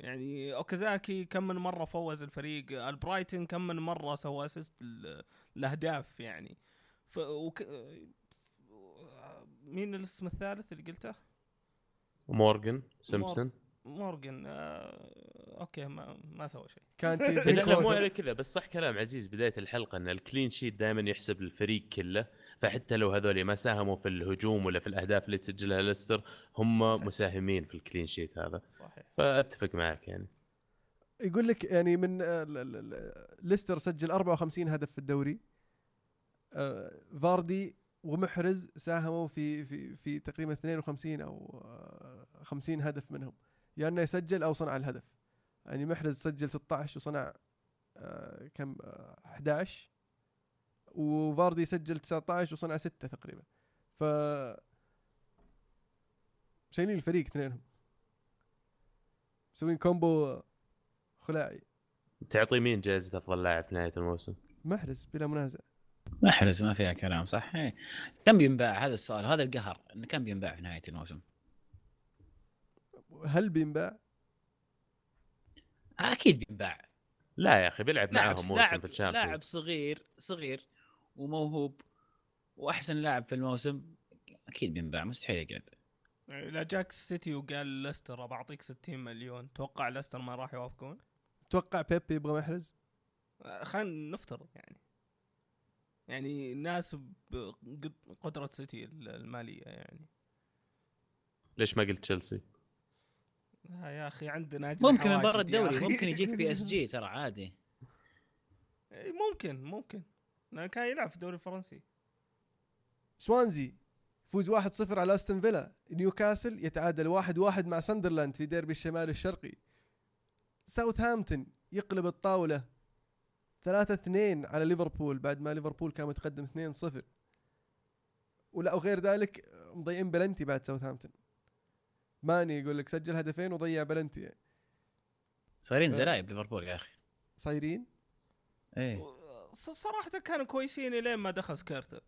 يعني أوكازاكي كم من مرة فوز الفريق ألبرايتن كم من مرة سوى assist ال- الاهداف يعني. ف وك... آه، مين الاسم الثالث اللي قلته؟
مورغان سيمبسون.
مورجن آه... okay ما ما سوى شيء.
كانتي
لا مو. على كذا بس صح كلام عزيز بداية الحلقة إن ال clean sheet دائما يحسب للفريق كله فحتى لو هذول ما ساهموا في الهجوم ولا في الأهداف اللي تسجلها ليستر هم مساهمين في الكلين شيت هذا.
صحيح.
فأتفق معك يعني.
يقول لك يعني من آه، ال- ال- ال- ليستر سجل 54 هدف في الدوري. آه، فاردي ومحرز ساهموا في في في تقريبا 52 أو آه، 50 هدف منهم. يا يعني إنه يسجل أو صنع الهدف. يعني محرز سجل 16 وصنع آه، كم آه، 11 وفاردي سجل 19 وصنع 6 تقريبا. ف شايلين الفريق اثنينهم. مسوين كومبو خلاعي.
تعطي مين جائزة افضل لاعب في نهاية الموسم؟
محرز بلا منازع.
محرز ما فيها كلام صح؟ إيه. كم بينباع هذا السؤال هذا القهر انه كم بينباع في نهاية الموسم؟
هل بينباع؟
أكيد بينباع.
لا يا أخي بيلعب
لاعب
معاهم موسم
لاعب
في
لاعب
ال Champions
صغير صغير وموهوب وأحسن لاعب في الموسم أكيد بينباع مستحيل يقعد.
لا جاك سيتي وقال ليستر بعطيك 60 مليون. توقع ليستر ما راح يوافقون؟
توقع بيب يبغى محرز؟
آه، خلينا نفترض يعني. يعني ناس بقدرة سيتي المالية يعني.
ليش ما قلت تشيلسي؟
لا يا أخي عندنا
ممكن من برا الدوري. ممكن يجيك PSG ترى عادي.
ممكن ممكن. لأنه كان يلعب في الدوري الفرنسي.
سوانزي فوز 1-0 على أستون فيلا. نيوكاسل يتعادل 1-1 مع ساندرلاند في ديربي الشمال الشرقي. ساوثهامبتون يقلب الطاولة 3 2 على ليفربول بعد ما ليفربول كان متقدم 2 0 ولا وغير ذلك مضيعين بلنتي بعد ساوثهامبتون. ماني يقول لك سجل هدفين وضيع بلنتي. يعني.
صايرين زلايب ليفربول يا أخي.
صايرين؟
إيه.
ص- صراحة كانوا كويسين إلين ما دخل سكيرتل.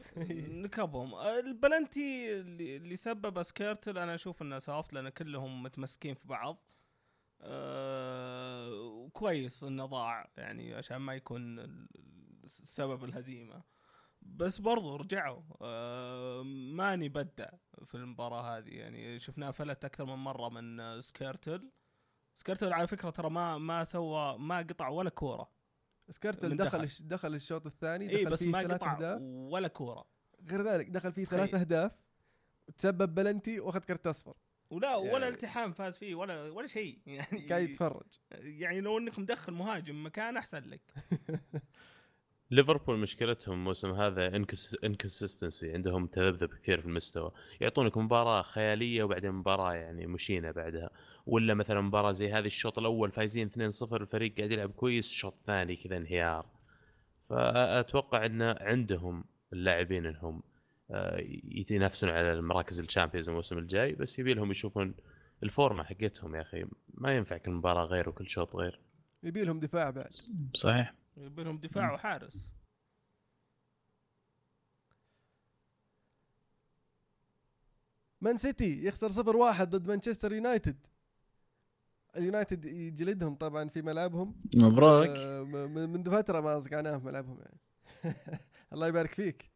نكبهم. البلنتي اللي اللي سبب سكيرتل أنا أشوف إنه soft لأن كلهم متمسكين في بعض. أه وكويس إنه ضاع يعني عشان ما يكون سبب الهزيمة. بس برضو رجعوا. أه ماني أبدع في المباراة هذه. يعني شفناه فلت أكثر من مرة من آه، سكيرتل. سكيرتل على فكرة ترى ما ما سوى ما قطع ولا كورة.
سكيرتل
من
دخل
دخل.
دخل الشوط الثاني
اي
دخل
بس
فيه
ما
ثلاث
قطع
أهداف.
ولا كورة.
غير ذلك دخل فيه. ثلاث أهداف تسبب بلنتي وأخذ كرت أصفر.
ولا ولا
يعني-
التحام فاز فيه ولا ولا شيء. يعني
قاعد يتفرج.
يعني لو إنك مدخل مهاجم مكان أحسن لك.
ليفربول مشكلتهم الموسم هذا inconsistency عندهم تذبذب كثير في المستوى. يعطونك مباراة خيالية وبعدين مباراة يعني مشينة بعدها. ولا مثلا مباراة زي هذه الشوط الأول فايزين 2-0 الفريق قاعد يلعب كويس الشوط الثاني كذا انهيار. فأتوقع إن عندهم اللاعبين إنهم آه، يتنافسون على المراكز الشامبيونز الموسم الجاي بس يبي لهم يشوفون الفورمة حقتهم يا أخي. ما ينفع كل مباراة غير وكل شوط غير.
يبي لهم دفاع بعد.
صحيح.
يبي لهم دفاع وحارس.
مان سيتي يخسر 0 1 ضد مانشستر يونايتد. اليونايتد يجلدهم طبعا في ملعبهم.
مبروك.
آه، م- م- منذ فترة ما صقعناهم في ملعبهم يعني. الله يبارك فيك.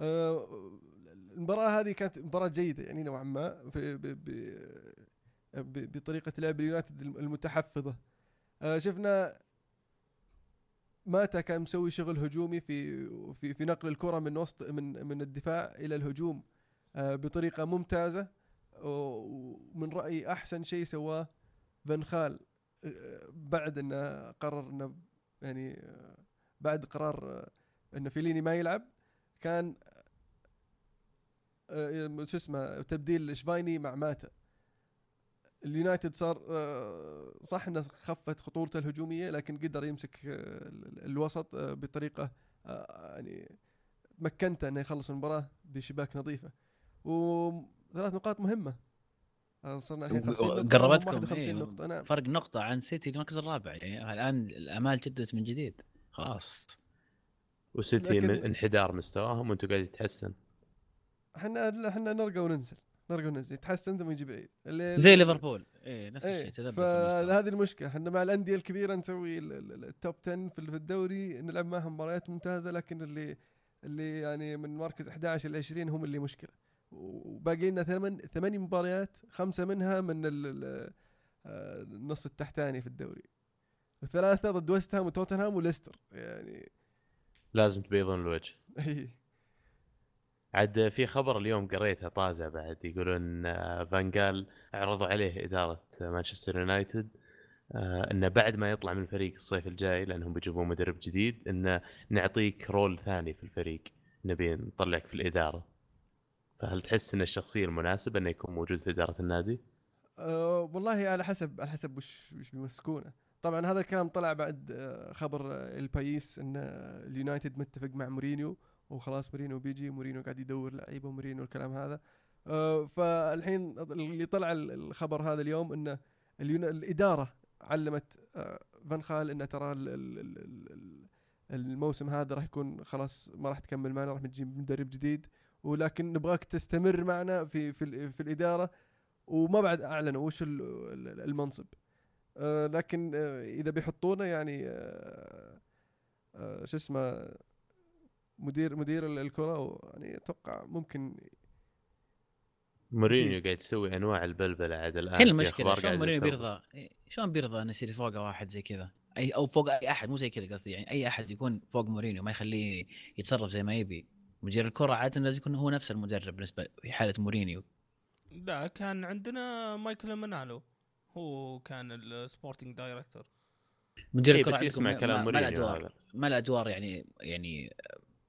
آه، المباراة هذه كانت مباراة جيدة يعني نوعا ما في ب ب ب بطريقة لعب اليونايتد المتحفظة. آه، شفنا ماتا كان مسوي شغل هجومي في في في نقل الكرة من وسط من من الدفاع إلى الهجوم آه، بطريقة ممتازة ومن رأيي أحسن شيء سواه فان خال آه، بعد إنه قرر إنه يعني آه، بعد قرار إنه فيليني ما يلعب كان شو اسمه تبديل شفايني مع ماتا. اليونايتد صار آه، صح إنه خفت خطورته الهجومية لكن قدر يمسك آه، ال- الوسط آه، بطريقة يعني مكنته إنه يخلص المباراة بشباك نظيفة. وثلاث نقاط مهمة. صرنا الحين 50 نقطة
قربتكم
51 نقطة نعم
فرق نقطة عن سيتي المركز الرابع. يعني الآن الآمال جدت من جديد. خلاص.
وسيتي
لكن-
من انحدار مستواهم وأنتم قاعد يتحسن
إحنا إحنا نرقى وننزل. نرقى وننزل يتحسن ثم يجي بعيد. اللي
زي ليفربول. إيه نفس
إيه
الشيء تذبذب.
فهذه المشكلة. إحنا مع الأندية الكبيرة نسوي ال- ال- ال- التوب 10 في في الدوري نلعب معهم مباريات ممتازة لكن اللي اللي يعني من مركز 11 ل 20 هم اللي مشكلة. وباقي لنا ثمان ثماني مباريات خمسة منها من ال- ال- آه، النص التحتاني في الدوري. وثلاثة ضد ويست هام وتوتنهام وليستر. يعني
لازم تبيضون الوجه.
إيه.
عاد في خبر اليوم قريته طازة بعد يقولون فانجال عرضوا عليه إدارة مانشستر يونايتد آه، إنه بعد ما يطلع من الفريق الصيف الجاي لأنهم بيجيبون مدرب جديد انه نعطيك role ثاني في الفريق نبي نطلعك في الإدارة فهل تحس إن الشخصية المناسبة إنه يكون موجود في إدارة النادي؟
أه والله على حسب على حسب وش وش بيمسكونه طبعا هذا الكلام طلع بعد آه، خبر البايس إن اليونايتد متفق مع مورينيو وخلاص مورينيو بيجي مورينيو قاعد يدور لعيبة ومورينيو الكلام هذا. أه فالحين اللي طلع ال- الخبر هذا اليوم ان اليون- الإدارة علمت آه، فان جال ان ترى ال- ال- ال- ال- ال- الموسم هذا راح يكون خلاص ما راح تكمل معنا راح نجيب مدرب جديد. ولكن نبغاك تستمر معنا في في, في الإدارة. وما بعد أعلنوا وش ال- ال- المنصب. آه، لكن آه، إذا بيحطونه يعني آه، آه، شو اسمه مدير مدير ال- الكرة يعني أتوقع ممكن
مورينيو قاعد يسوي أنواع البلبلة عاد الآن
هي
المشكلة
شلون مورينيو. بيرضى؟ إيه، شلون بيرضى إنه يصير فوقه واحد زي كذا؟ اي أو فوق أي أحد مو زي كذا قصدي يعني أي أحد يكون فوق مورينيو ما يخليه يتصرف زي ما يبي. مدير الكرة عادة لازم يكون هو نفس المدرب بالنسبة في حالة مورينيو.
لا كان عندنا مايكل منالو هو كان ال sporting director
مدير
إيه
الكرة
بس يسمع
ما-
كلام
ما- ما
مورينيو
له ادوار ما له ادوار يعني يعني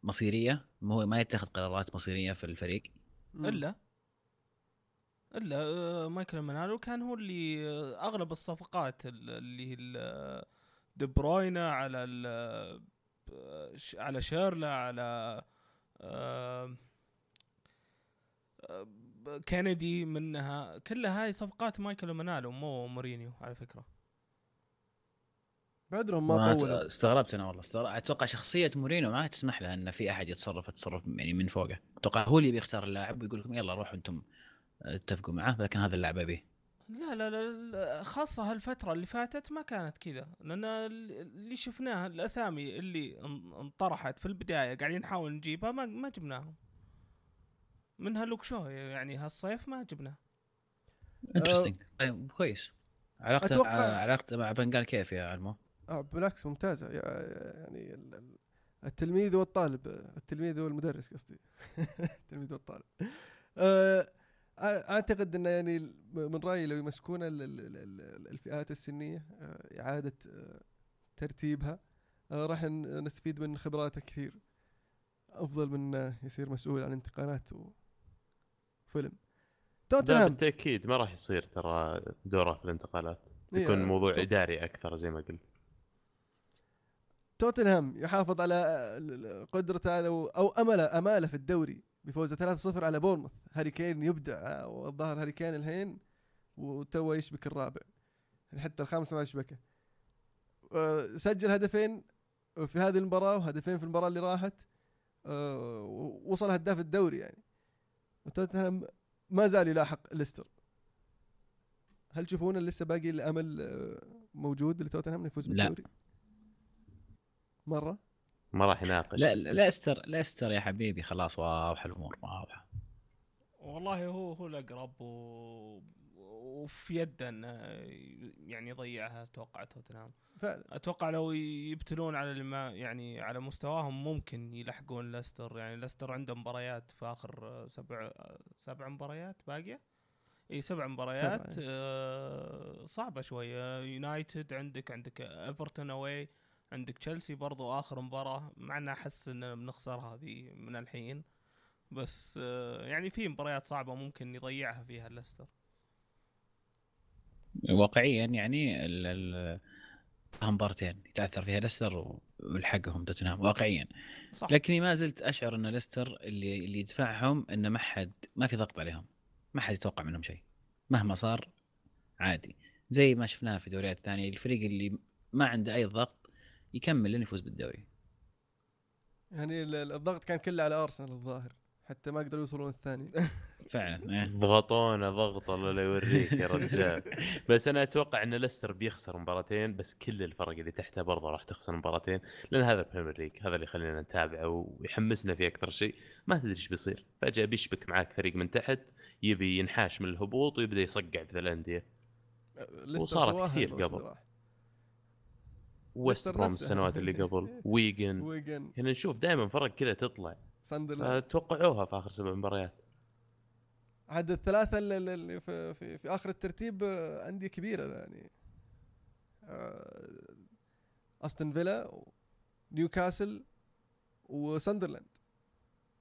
مصيرية ما هو ما يتخذ قرارات مصيرية في الفريق.
إلا إلا آه، مايكل منالو كان هو اللي آه، أغلب الصفقات ال- اللي هي ال- دي بروينا على على شورلا على آه، آه، كينيدي منها كلها هاي صفقات مايكل منالو مو مورينيو على فكرة.
بعدهم ما
ما
طولوا.
استغربت أنا والله استغربت أتوقع شخصية مورينيو ما تسمح له إن في أحد يتصرف تصرف يعني من فوقه. أتوقع هو اللي بيختار اللاعب ويقول لكم يلا روحوا أنتم آه، اتفقوا معاه لكن هذا اللاعب أبيه.
لا لا لا, خاصة هالفترة اللي فاتت ما كانت كذا. لأن اللي شفناه الأسامي اللي ان- انطرحت في البداية قاعدين نحاول نجيبها ما, ما جبناهم. منها لوك شو يعني هالصيف ما جبناه.
interesting طيب كويس. علاقته
أتوقع-
علاقته مع فنجال كيف يا علمو؟
آه بالعكس ممتازة. يع- يعني ال- ال- التلميذ والطالب التلميذ والمدرس قصدي. التلميذ والطالب آه، أعتقد إنه يعني من رأيي لو يمسكون ال- ال- ال- ال- الفئات السنية آه، إعادة آه، ترتيبها آه، راح نستفيد من خبراته كثير. أفضل من يصير مسؤول عن انتقالات وفيلم توتنهام.
بالتأكيد ما راح يصير ترى دوره في الانتقالات.
إيه،
يكون موضوع إداري أكثر زي ما قلت.
توتنهام يحافظ على قدرته أو امله أماله في الدوري بفوزه 3-0 على بورنموث هاري كين يبدع والظاهر هاري كين الحين وتو يشبك الرابع. يعني حتى الخامس ما يشبكه. آه، سجل هدفين في هذه المباراة وهدفين في المباراة اللي راحت. آه، ووصل هداف الدوري يعني. وتوتنهام ما زال يلاحق ليستر. هل تشوفون لسه باقي الأمل آه، موجود لتوتنهام يفوز
لا.
مرة؟
ما راح يناقش.
لا لا ليستر ليستر يا حبيبي خلاص واضحه الأمور واضحه
والله هو هو الأقرب و... وفي يده إنه يعني يضيعها أتوقع توتنهام.
فعلا
أتوقع لو يبتلون على الما يعني على مستواهم ممكن يلحقون ليستر. يعني ليستر عنده مباريات في آخر سبع سبع مباريات باقية؟ إي سبع مباريات
سبعة،
آه صعبة شوية. يونايتد عندك عندك إيفرتون أواي. عندك تشيلسي برضو آخر مباراة مع ان أحس إن بنخسر هذه من الحين. بس آه يعني في مباريات صعبة ممكن يضيعها فيها ليستر.
واقعيا يعني ال- ال- مبارتين يتأثر فيها ليستر ويلحقهم توتنهام واقعيا.
صح.
لكني ما زلت أشعر إن ليستر اللي اللي يدفعهم إنه ما حد ما في ضغط عليهم. ما حد يتوقع منهم شيء. مهما صار عادي. زي ما شفناها في دوريات ثانية الفريق اللي ما عنده أي ضغط يكمل لين يفوز بالدوري.
يعني ال- ال- الضغط كان كله على أرسنال الظاهر حتى ما قدروا يوصلون الثاني.
فعلا إيه.
ضغطونا ضغط الله لا يوريك يا رجال. بس أنا أتوقع إن ليستر بيخسر مباراتين بس كل الفرق اللي تحته برضه راح تخسر مباراتين لأن هذا البريمير ليج هذا اللي يخلينا نتابعه ويحمسنا فيه أكثر شيء. ما تدري إيش بيصير. فجأة بيشبك معاك فريق من تحت يبي ينحاش من الهبوط ويبدأ يصقع في
الأندية.
وصارت كثير قبل. ويست بروم. السنوات اللي قبل. ويجن.
ويجن.
كنا نشوف دائما فرق كذا تطلع.
ساندرلاند.
توقعوها في آخر سبع مباريات.
عاد الثلاثة اللي- اللي في, في, في آخر الترتيب آه، أندية كبيرة يعني. آه، أستون فيلا نيوكاسل وساندرلاند.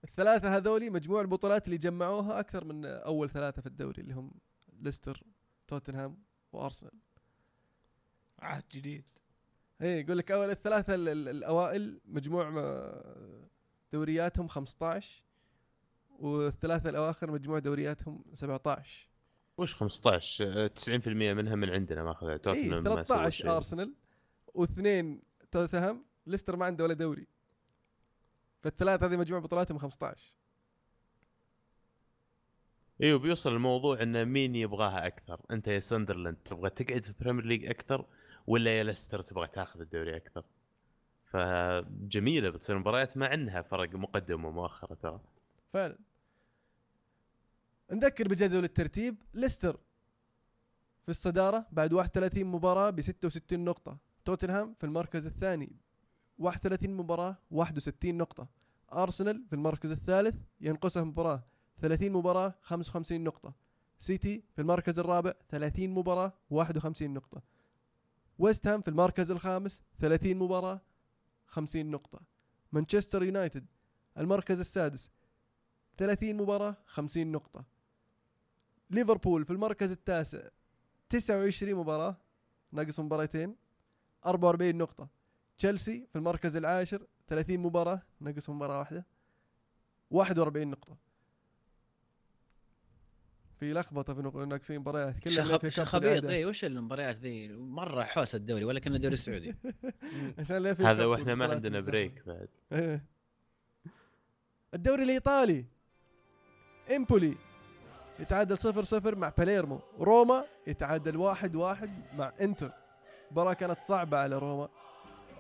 الثلاثة هذولي مجموع البطولات اللي جمعوها أكثر من أول ثلاثة في الدوري اللي هم ليستر توتنهام وأرسنال.
عهد جديد.
إيه يقول لك أول الثلاثة ال- ال- الأوائل مجموع ما- دورياتهم 15 والثلاثة الأواخر مجموع دورياتهم 17
وش 15 آه، 90% منها من عندنا ماخذها
اي
توتنهام سوى
13
شيء.
أرسنال واثنين توتنهام ليستر ما عنده ولا دوري. فالثلاثة هذه مجموع بطولاتهم 15
إيوه بيوصل الموضوع انه مين يبغاها أكثر؟ أنت يا ساندرلاند تبغى تقعد في البريمير ليج أكثر ولا يا ليستر تبغى تاخذ الدوري أكثر؟ فجميلة بتصير مباريات مع إنها فرق مقدم ومؤخرة ترى.
فعلا. نذكر بجدول الترتيب ليستر في الصدارة بعد 31 مباراة ب 66 نقطة. توتنهام في المركز الثاني 31 مباراة 61 نقطة. أرسنال في المركز الثالث ينقصه مباراة 30 مباراة 55 نقطة. سيتي في المركز الرابع 30 مباراة 51 نقطة. ويست هام في المركز الخامس 30 مباراة 50 نقطة. مانشستر يونايتد المركز السادس 30 مباراة 50 نقطة. ليفربول في المركز التاسع 29 مباراة ناقص مباراتين 44 نقطة. تشيلسي في المركز العاشر 30 مباراة نقص مباراة واحدة 41 نقطة. في لخبطة في ناقصين مباريات. كلها
شخب شخبيط. اي وش المباريات ذي؟ مرة حوسة الدوري ولا كنا الدوري السعودي.
عشان
هذا وإحنا ما عندنا. break بعد.
إيه. الدوري الإيطالي. إمبولي. يتعادل 0 0 مع باليرمو روما يتعادل 1 1 مع إنتر. مباراة كانت صعبة على روما.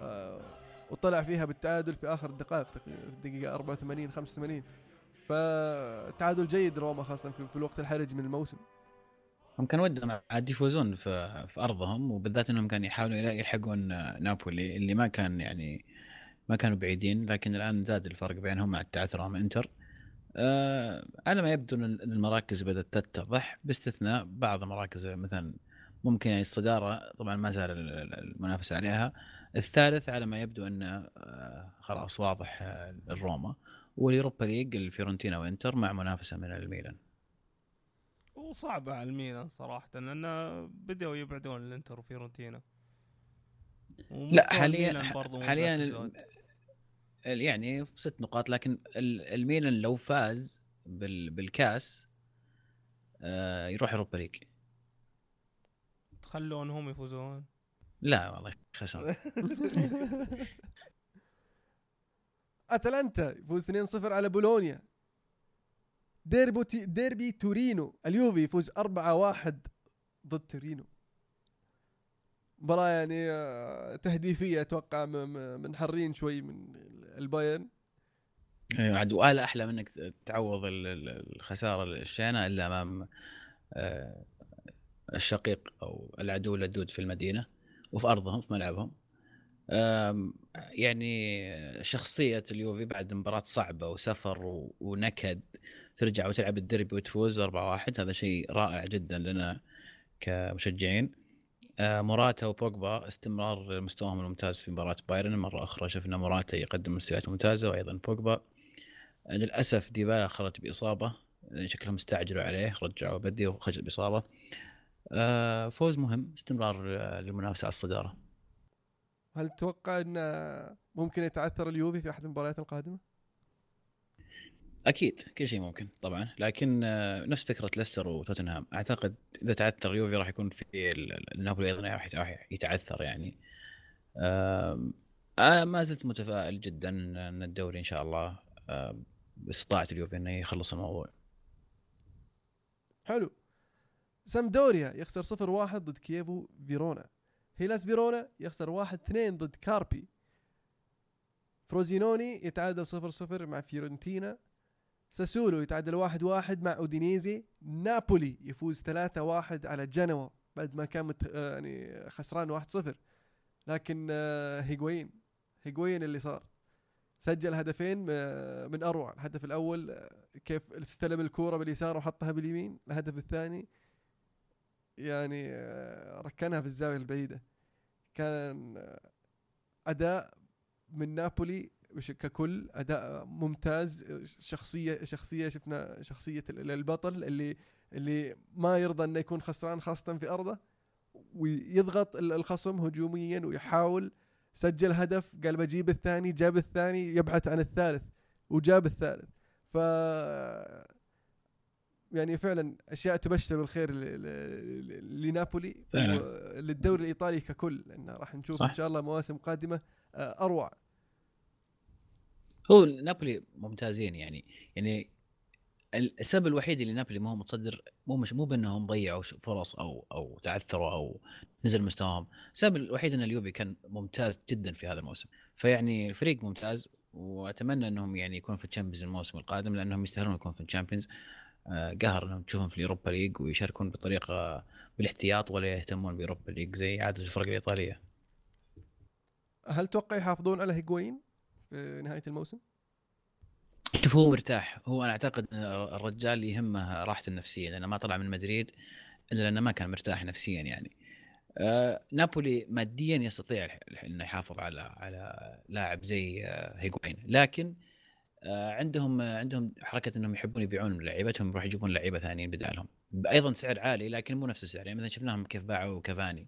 آه وطلع فيها بالتعادل في آخر الدقائق في الدقيقة 84 85 فتعادل جيد روما خاصة في, في الوقت الحرج من الموسم.
هم كان ودهم عاد يفوزون في, في أرضهم وبالذات إنهم كانوا يحاولوا يلحقون نابولي اللي ما كان يعني ما كانوا بعيدين لكن الآن زاد الفرق بينهم مع التعثر امام إنتر. آه على ما يبدو إن المراكز بدأت تتضح. باستثناء بعض المراكز مثلا ممكن يعني الصدارة طبعا ما زال ال- ال- المنافسه عليها. الثالث على ما يبدو إنه آه خلاص واضح آه الروما وال Europa League الفيورنتينا وانتر مع منافسة من الميلان.
وصعبة على الميلان صراحة لأن بدأوا يبعدون الانتر وفيورنتينا. ومستوى
حاليا حاليا يعني ست نقاط لكن ال- الميلان لو فاز بال بالكاس آه يروح Europa League.
تخلونهم يفوزون؟
لا والله خسر
أتلانتا يفوز 2-0 على بولونيا. ديربو تي ديربي تورينو اليوفي يفوز 4-1 ضد تورينو. مباراة يعني آه، تهديفية أتوقع منحرين شوي من البايرن.
أيوة، عاد ولا أحلى منك تعوض ال- ال- الخسارة الشينه إلا أمام آه الشقيق أو العدو اللدود في المدينة وفي أرضهم في ملعبهم. يعني شخصية اليوفي بعد مباراة صعبة وسفر ونكد ترجع وتلعب الديربي وتفوز 4-1 هذا شيء رائع جدا لنا كمشجعين. آه، موراتا وبوجبا استمرار مستواهم الممتاز في مباراة بايرن. مرة أخرى شفنا موراتا يقدم مستويات ممتازة وأيضا بوجبا آه، للأسف ديبالا خرج بإصابة لأن شكلهم استعجلوا عليه رجعوا بدي وخرج بإصابة. آه، فوز مهم استمرار للمنافسه على الصدارة.
هل تتوقع إن آه، ممكن يتعثر اليوفي في أحد المباريات القادمة؟
أكيد كل شيء ممكن طبعا لكن آه، نفس فكرة ليستر وتوتنهام. أعتقد إذا تعثر اليوفي راح يكون في ال- ال- نابولي أيضا راح يت- راح يتعثر يعني. آم، آه، ما زلت متفائل جدا إن الدوري إن شاء الله آه، باستطاعه اليوفي إنه يخلص الموضوع.
حلو. سامبدوريا يخسر 0-1 ضد كييفو فيرونا. هيلاس فيرونا يخسر 1-2 ضد كاربي. فروزينوني يتعادل 0-0 مع فيورنتينا. ساسولو يتعادل 1-1 مع أودينيزي. نابولي يفوز 3-1 على جنوا بعد ما كان مت... آه، يعني خسران 1-0 لكن آه، هيغوين. هيغوين اللي صار. سجل هدفين آه، من أروع. الهدف الأول كيف استلم الكورة باليسار وحطها باليمين. الهدف الثاني يعني ركنها في الزاوية البعيدة. كان أداء من نابولي ككل أداء ممتاز شخصيه شخصية شفنا شخصية ال- البطل اللي اللي ما يرضى إنه يكون خسران خاصة في أرضه ويضغط ال- الخصم هجوميا ويحاول سجل هدف قال بجيب الثاني جاب الثاني يبحث عن الثالث وجاب الثالث. ف يعني فعلا أشياء تبشر بالخير لنابولي. للدوري الإيطالي ككل لأن راح نشوف
صح.
إن شاء الله مواسم قادمة آه، أروع.
هو نابولي ممتازين يعني. يعني السبب الوحيد اللي نابولي ما هو متصدر مو مش مو بأنهم ضيعوا فرص أو أو تعثروا أو نزل مستواهم، السبب الوحيد إن اليوفي كان ممتاز جدا في هذا الموسم، فيعني الفريق ممتاز وأتمنى إنهم يعني يكون في ال Champions الموسم القادم لأنهم يستاهلون يكون في ال Champions. آه، قهر انهم تشوفهم في ال Europa League ويشاركون بطريقة بالاحتياط ولا يهتمون ب Europa League زي عادة الفرق الإيطالية.
هل تتوقع يحافظون على هيغوين في نهاية الموسم؟
شوف هو مرتاح هو أنا أعتقد الرجال يهمه راحته النفسية لأنه ما طلع من مدريد إلا لأنه ما كان مرتاح نفسيا يعني آه نابولي ماديا يستطيع إنه يحافظ على على لاعب زي آه هيغوين لكن آه عندهم آه عندهم حركة إنهم يحبون يبيعون لعيبتهم يروح يجيبون لعيبة ثانيين بدالهم. أيضا سعر عالي لكن مو نفس السعر. يعني مثلا شفناهم كيف باعوا كافاني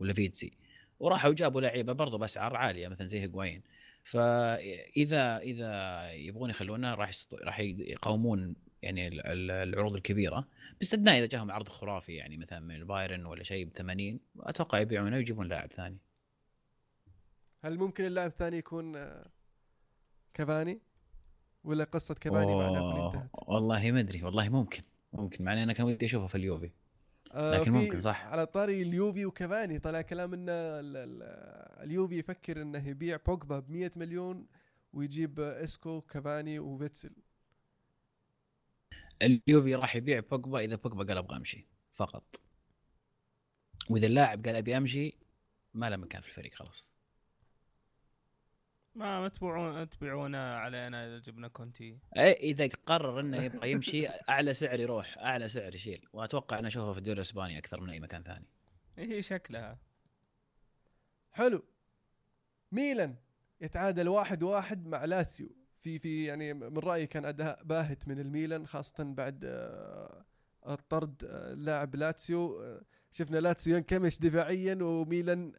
لافيتسي وراحوا جابوا لعيبة برضو بأسعار عالية مثلا زي هيغوايين فإذا إذا يبغون يخلونه راح. راح يقاومون يعني ال- ال- العروض الكبيرة. باستثناء إذا جاهم عرض خرافي يعني مثلا من البايرن ولا شيء ب 80 أتوقع يبيعونه ويجيبون لاعب ثاني.
هل ممكن اللاعب الثاني يكون آه، كافاني؟ ولا قصة كافاني مع نابولي انتهت؟
والله ما أدري والله ممكن ممكن مع إني أنا كان ودي أشوفه في اليوفي
آه،
لكن ممكن، صح.
على طاري اليوفي وكافاني طلع كلام إن ال- ال- اليوفي يفكر إنه يبيع بوجبا ب 100 مليون ويجيب إسكو وكافاني وفيتسل
اليوفي راح يبيع بوجبا إذا بوجبا قال أبغى أمشي فقط وإذا اللاعب قال أبي أمشي ما له مكان في الفريق خلاص
ما ما تبيعون تبيعونه علينا إذا جبنا كونتي.
اي إذا قرر إنه يبغى يمشي أعلى سعر يروح أعلى سعر يشيل. وأتوقع إنه اشوفه في الدوري الإسباني أكثر من أي مكان ثاني.
هي شكلها.
حلو. ميلان يتعادل واحد واحد مع لاتسيو. في في يعني من رأيي كان أداء باهت من الميلان خاصة بعد آه، الطرد آه، لاعب لاتسيو. آه، شفنا لاتسيو ينكمش دفاعيا وميلان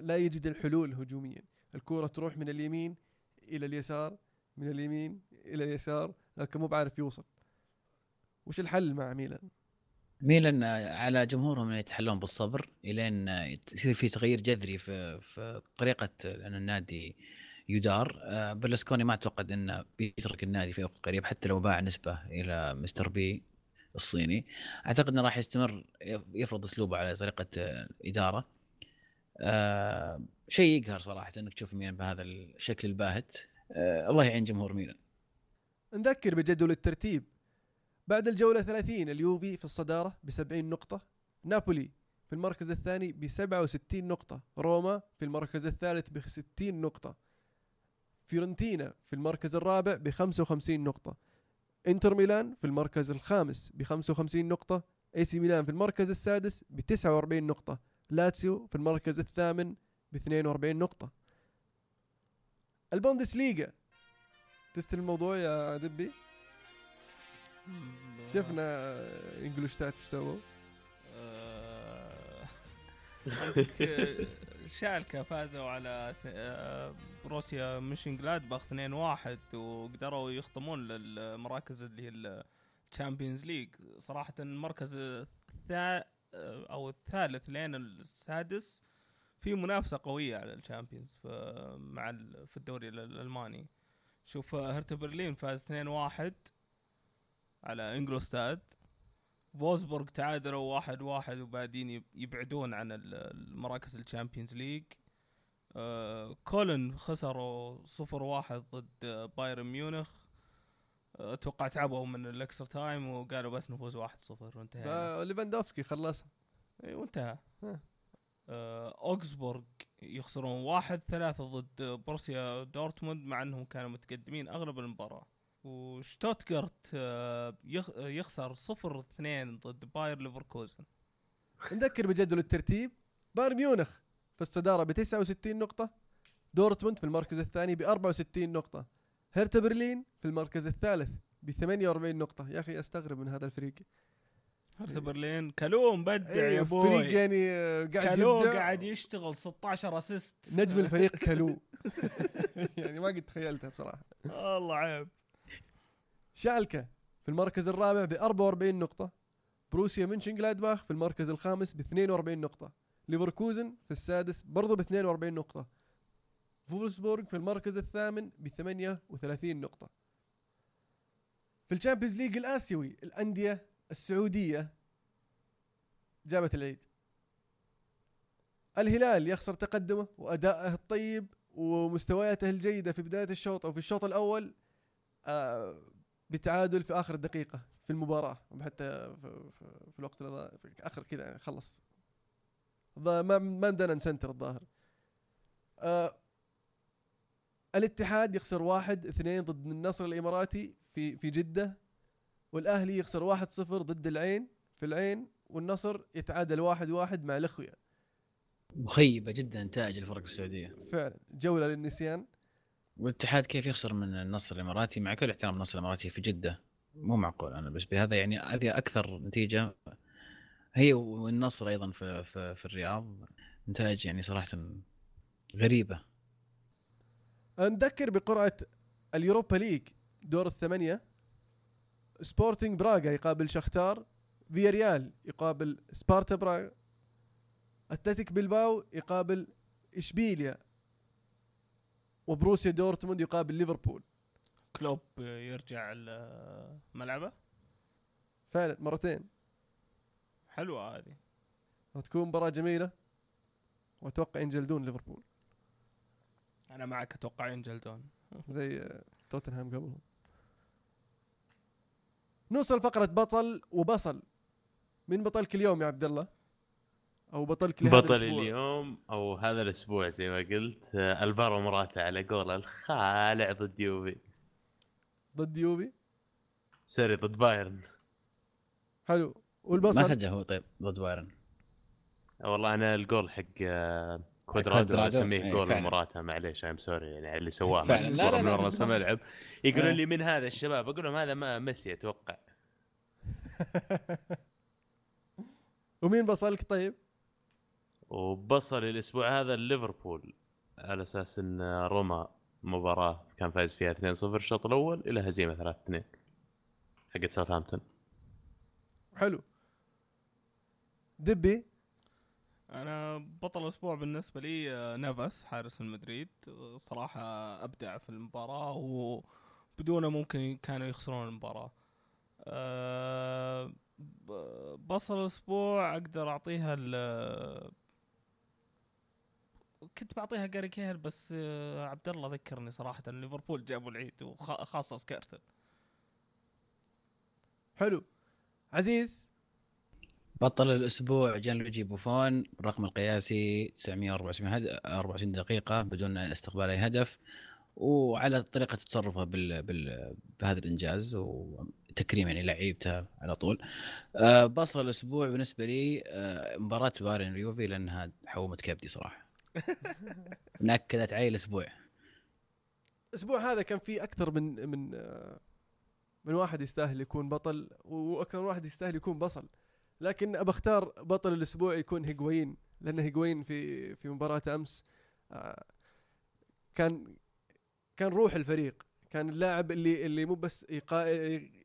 لا يجد الحلول هجوميا. الكرة تروح من اليمين إلى اليسار من اليمين إلى اليسار لكن مو بعرف يوصل. وش الحل مع ميلان؟
ميلان على جمهورهم ان يتحلون بالصبر إلين يصير في تغيير جذري في في طريقة ان النادي يدار. آه، برلسكوني ما أعتقد إنه بيترك النادي في وقت قريب حتى لو باع نسبة إلى مستر بي الصيني. أعتقد إنه راح يستمر يفرض أسلوبه على طريقة الاداره آه، شيء يقهر صراحة إنك تشوف ميلان بهذا الشكل الباهت. آه، الله يعين جمهور ميلان.
نذكر بجدول الترتيب. بعد الجولة 30 اليوفي في الصدارة ب 70 نقطة. نابولي في المركز الثاني ب 67 نقطة. روما في المركز الثالث ب 60 نقطة. فيورنتينا في المركز الرابع ب 55 نقطة. انتر ميلان في المركز الخامس ب 55 نقطة. اي سي ميلان في المركز السادس ب 49 نقطة. لاتسيو في المركز الثامن ب 42 نقطة. البوندسليغا. تستلم الموضوع يا دبي؟ شفنا انجولشتات إيش سووا
آه، آه، شالكا فازوا على آه، بروسيا منشن جلادباخ 2-1 وقدروا يخطفون للمراكز اللي هي ال Champions League صراحة المركز الثا أو الثالث لين السادس في منافسة قوية على ال Champions مع في الدوري ال- الألماني. شوف هرتا برلين فاز 2-1 على انجولشتات فولسبورغ تعادلوا واحد واحد وبعدين يب- يبعدون عن ال- المراكز ال Champions League. آه كولن خسروا صفر واحد ضد بايرن ميونخ. أتوقع تعبوا من ال extra time وقالوا بس نفوز واحد صفر وانتهى
ده ليفاندوفسكي خلصها
إي وانتهى. آه، أوجسبورغ يخسرون واحد ثلاثة ضد بروسيا دورتموند مع أنهم كانوا متقدمين أغلب المباراة. وشتوتغارت آه، يخ- يخسر صفر اثنين ضد باير ليفركوزن.
نذكر بجدول الترتيب بايرن ميونخ في الصدارة ب 69 نقطة دورتموند في المركز الثاني ب 64 نقطة. هرتا برلين في المركز الثالث ب 48 نقطة. يا أخي أستغرب من هذا الفريق.
هرتا برلين كالو مبدع يا
إيه،
boy.
فريق يعني آه، قاعد يبدع.
قاعد يشتغل 16 assist
نجم الفريق كالو يعني ما قد تخيلتها بصراحة.
والله عيب.
شالكة في المركز الرابع ب 44 نقطة. بروسيا منشن جلادباخ في المركز الخامس ب 42 نقطة. ليفركوزن في السادس برضو ب 42 نقطة. فولسبورغ في المركز الثامن ب 38 نقطة. في ال Champions League الآسيوي الأندية السعودية جابت العيد. الهلال يخسر تقدمه وأدائه الطيب ومستوياته الجيدة في بداية الشوط أو في الشوط الأول آه بتعادل في آخر دقيقة في المباراة. حتى في, الوقت في آخر كذا يعني خلص. ما ما بدنا نسنتر الظاهر. آه الاتحاد يخسر واحد اثنين ضد النصر الإماراتي في في جدة والأهلي يخسر واحد صفر ضد العين في العين والنصر يتعادل واحد واحد مع الأخويا.
مخيبة جدا نتائج الفرق السعودية.
فعلا. جولة للنسيان.
والاتحاد كيف يخسر من النصر الإماراتي؟ مع كل احترام النصر الإماراتي في جدة مو معقول أنا بس بهذا يعني هذه أكثر نتيجة. هي والنصر أيضا في في, في الرياض نتائج يعني صراحة غريبة.
نذكر بقرعة ال Europa League دور الثمانية سبورتنج براغا يقابل شختار فياريال يقابل سبارتا براغ أتلتيك بلباو يقابل إشبيليا وبروسيا دورتموند يقابل ليفربول.
كلوب يرجع ملعبه؟
فعلا مرتين.
حلوة هذه.
راح تكون مباراة جميلة وأتوقع ينجلدون ليفربول.
أنا معك أتوقع ينجلدون.
زي توتنهام قبلهم. نوصل فقرة بطل وبصل. من بطلك اليوم يا عبد الله؟ أو بطلك لهذا
بطل
الأسبوع؟
اليوم أو هذا الأسبوع زي ما قلت آه، الفارو مراتا على قول الخالع ضد يوفي.
ضد يوفي؟
sorry ضد بايرن.
حلو.
ما
والبصل؟
سجل هو طيب ضد بايرن.
والله أنا الجول حق آه،
كوادرادو،
أسميه
إيه،
جول
فعلا.
مراتا معليش I'm sorry يعني اللي سواه الكوره
لا،
من ورا. الملعب يقولون
إيه.
لي من هذا الشباب أقول لهم هذا ما ميسي أتوقع
ومين بصلك طيب؟
وبصل الأسبوع هذا ليفربول على أساس إن روما مباراة كان فايز فيها 2-0 الشوط الأول إلى هزيمة 3-2 حقت ساوثهامبتون
حلو دبي
أنا بطل الأسبوع بالنسبة لي آه، نافاس حارس المدريد. صراحة أبدع في المباراة وبدونه ممكن كانوا يخسرون المباراة. أه بصل الأسبوع أقدر أعطيها ال كنت بعطيها جاري كيهل بس آه، عبد الله ذكرني صراحة ليفربول جابوا العيد وخاصه سكيرتل
حلو. عزيز
بطل الأسبوع جان لويجي بوفون الرقم القياسي 974 هد... 24 دقيقة بدون استقبال أي هدف وعلى طريقة تصرفه بال... بال... بهذا الإنجاز وتكريم يعني لعيبته على طول. أه بصل الأسبوع بالنسبة لي أه مباراة بايرن اليوفي لأنها حومت كبدي صراحة. نكدت علي الأسبوع.
الأسبوع هذا كان في أكثر من من آه، من واحد يستاهل يكون بطل وأكثر من واحد يستاهل يكون بصل. لكن أبى أختار بطل الأسبوع يكون هيغوين لأن هيغوين في في مباراة أمس آه، كان كان روح الفريق كان اللاعب اللي اللي مو بس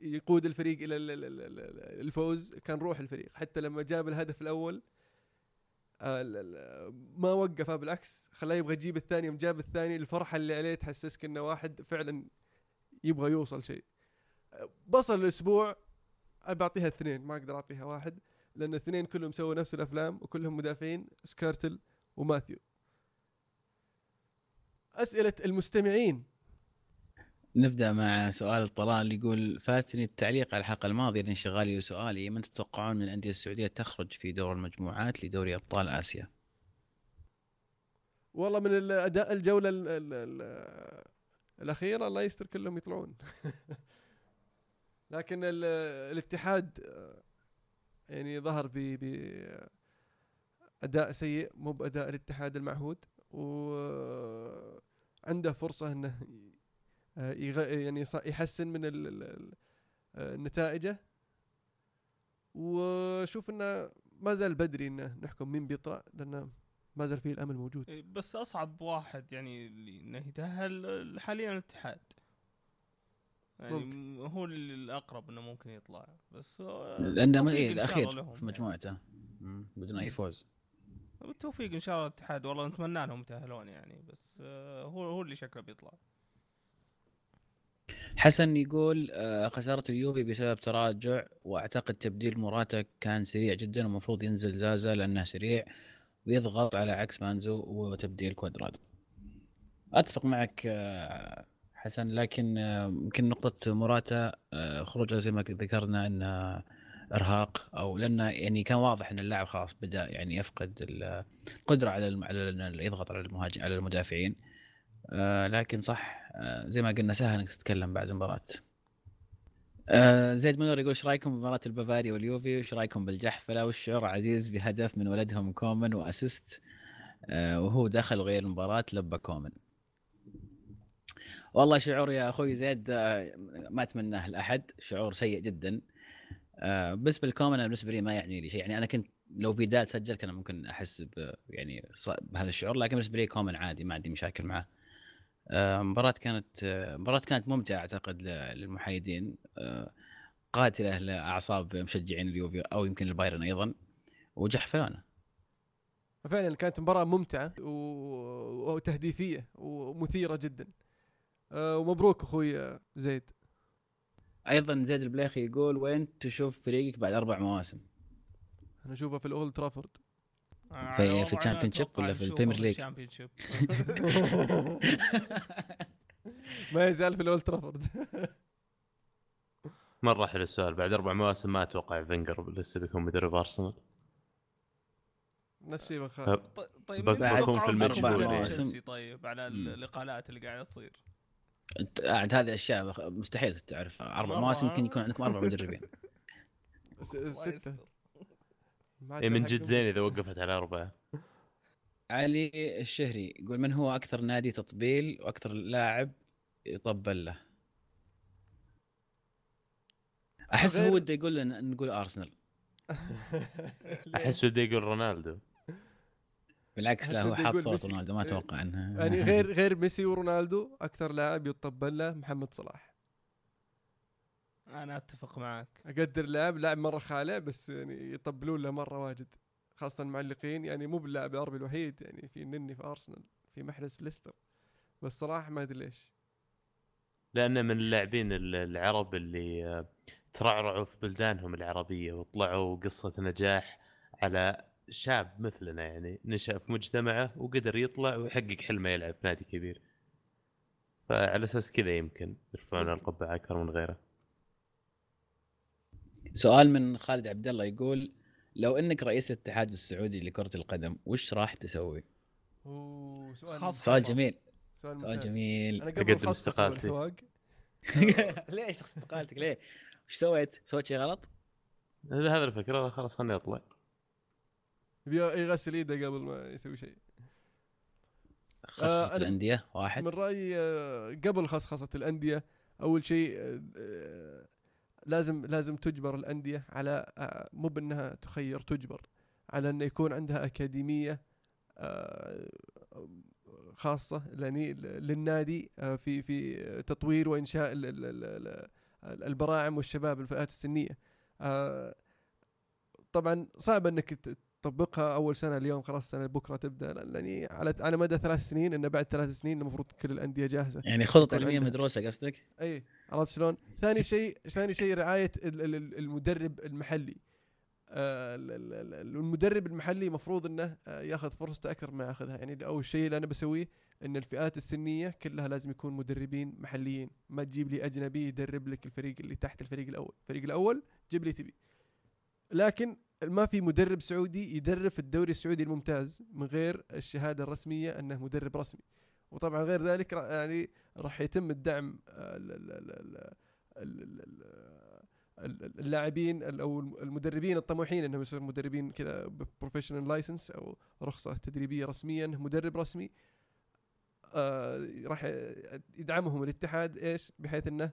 يقود الفريق إلى ال- ال- ال- ال- الفوز كان روح الفريق. حتى لما جاب الهدف الأول آه، ما وقفه بالعكس خلاه يبغى يجيب الثاني يوم جاب الثاني الفرحة اللي عليه تحسسك إنه واحد فعلا يبغى يوصل شيء. بصل الأسبوع ابى أعطيها اثنين ما أقدر أعطيها واحد لأن الاثنين كلهم سووا نفس الأفلام وكلهم مدافعين سكارتل وماثيو. أسئلة المستمعين.
نبدأ مع سؤال الطلال يقول فاتني التعليق على الحلقة الماضية لانشغالي وسؤالي من تتوقعون من الأندية السعودية تخرج في دور المجموعات لدوري أبطال آسيا؟
والله من الأداء الجولة ال ال ال الأخيرة الله يستر كلهم يطلعون. لكن ال الاتحاد يعني ظهر ب أداء سيء مو بأداء الاتحاد المعهود وعنده فرصة إنه يغ- يعني يحسن من ال- نتائجه. وشوف إنه ما زال بدري إنه نحكم مين بيطلع لأنه ما زال فيه الأمل موجود.
إيه، بس أصعب واحد يعني إنه يتأهل حاليا الاتحاد. يعني
ممكن.
هو اللي الأقرب إنه ممكن يطلع. بس
لأنه من إيه
الأخير
في
يعني.
مجموعته. مم، بدون أي فوز.
بالتوفيق إن شاء الله الاتحاد. والله نتمنى لهم يتأهلون يعني. بس آه، هو هو اللي شكله بيطلع.
حسن يقول آه، خسارة اليوفي بسبب تراجع. وأعتقد تبديل موراتا كان سريع جدا. ومفروض ينزل زازا لأنه سريع. ويضغط على عكس ماندزو وتبديل كوادرادو أتفق معك آه، حسن لكن آه، يمكن نقطة موراتا آه، خروجه زي ما ذكرنا انه إرهاق أو لأنه يعني كان واضح إن اللاعب خلاص بدأ يعني يفقد ال- القدره على على يضغط على المهاجم على المدافعين. آه، لكن صح آه، زي ما قلنا سهل إنك تتكلم بعد المباراة. آه، زيد منور يقول إيش رأيكم بمباراه البافاري واليوفي؟ وايش رأيكم بالجحفلة؟ والشعور عزيز بهدف من ولدهم كومن و assist؟ آه، وهو دخل وغير المباراة لبى كومن. والله شعور يا أخوي زيد آه، ما أتمناه لأحد شعور سيء جدا. آه بالنسبة للكومن أنا بالنسبة لي ما يعني لي شيء. يعني أنا كنت لو فيدال سجل كان ممكن أحس يعني بهذا الشعور لكن بالنسبة لي كومن عادي ما عندي مشاكل معه. آه مباراة كانت مباراة كانت ممتعة أعتقد للمحايدين. قاتلة لأعصاب مشجعين اليوفي أو يمكن البايرن أيضا وجحفلونا
فعلا كانت مباراة ممتعة وتهديفية ومثيرة جدا. ومبروك أخوي زيد.
أيضا زيد البليخي يقول وين تشوف فريقك بعد أربع مواسم؟
أنا أشوفه في الأولد ترافورد.
في- في ال Championship ولا في ال Premier
League؟
ما يزال في الأولد ترافورد.
مرة حلو السؤال. بعد أربع مواسم ما أتوقع فينجر لسه بيكون مدرب أرسنال.
نفس الشيء
طيب
بكون
مين تتوقعون
في
يعني.
تشيلسي؟ طيب على. الإقالات اللي قاعدة تصير.
عاد هذه أشياء مستحيل تعرف.
أربع.
مواسم يمكن يكون عندكم أربع مدربين.
س-
الله
ستة.
يستر.
ما
إيه من. جد زين إذا وقفت على أربعة.
علي الشهري يقول من هو أكثر نادي تطبيل وأكثر لاعب يطبل له؟ أحس
غير-
هو وده يقول لنا نقول أرسنال.
أحس بده يقول رونالدو.
بالعكس لا هو حاط صوت. رونالدو ما. أتوقع انه
يعني غير غير ميسي ورونالدو أكثر لاعب يطبل له محمد صلاح
أنا أتفق معك
أقدر لاعب لاعب مرة خالع بس يعني يطبلون له مرة واجد خاصة المعلقين يعني مو باللاعب العربي الوحيد يعني في نني في أرسنال في محرز في ليستر بس صراحة ما أدري ليش
لأنه من اللاعبين ال- العرب اللي آه، ترعرعوا في بلدانهم العربية وطلعوا قصة نجاح على شاب مثلنا يعني نشأ في مجتمعه وقدر يطلع ويحقق حلمه يلعب في نادي كبير فعلى أساس كذا يمكن يرفعون القبعة أكثر من غيره
سؤال من خالد عبد الله يقول لو إنك رئيس الاتحاد السعودي لكرة القدم وش راح تسوي؟
أوه سؤال
سؤال. جميل
سؤال,
سؤال. جميل
أنا قبل أسوي
استقالتي.
ليش استقالتك ليه؟ وش سويت؟ سويت شيء غلط؟
هذا الفكرة خلاص خلني
أطلع يغسل ايده قبل ما يسوي شيء.
خصخصة
آه
الأندية واحد.
من رأيي آه، قبل خصخصة الأندية أول شيء آه، آه، لازم لازم تجبر الأندية على مو بأنها تخير تجبر على انه يكون عندها أكاديمية خاصة للنادي في في تطوير وإنشاء البراعم والشباب الفئات السنية. طبعا صعب أنك تطبقها أول سنة اليوم خلاص السنة بكرة تبدأ. يعني على على مدى ثلاث سنين انه بعد ثلاث سنين المفروض كل الأندية جاهزة.
يعني خطط
يكون
علمية
عندها.
مدروسة قصدك؟
اي عرفت شلون؟ ثاني شيء ثاني شيء رعاية ال- ال- ال- المدرب المحلي. آه، ال- ال- ال- المدرب المحلي مفروض إنه آه، ياخذ فرصته أكثر ما ياخذها. يعني أول شيء اللي أنا بسويه إن الفئات السنية كلها لازم يكون مدربين محليين. ما تجيب لي أجنبي يدرب لك الفريق اللي تحت الفريق الأول. الفريق الأول جيب لي تبي. لكن ما في مدرب سعودي يدرب في الدوري السعودي الممتاز من غير الشهادة الرسمية أنه مدرب رسمي. وطبعا غير ذلك يعني راح يتم الدعم اللاعبين أو المدربين الطموحين أنهم يصيرون مدربين كذا professional license أو رخصة تدريبية رسميا مدرب رسمي. آه راح يدعمهم الاتحاد إيش؟ بحيث أنه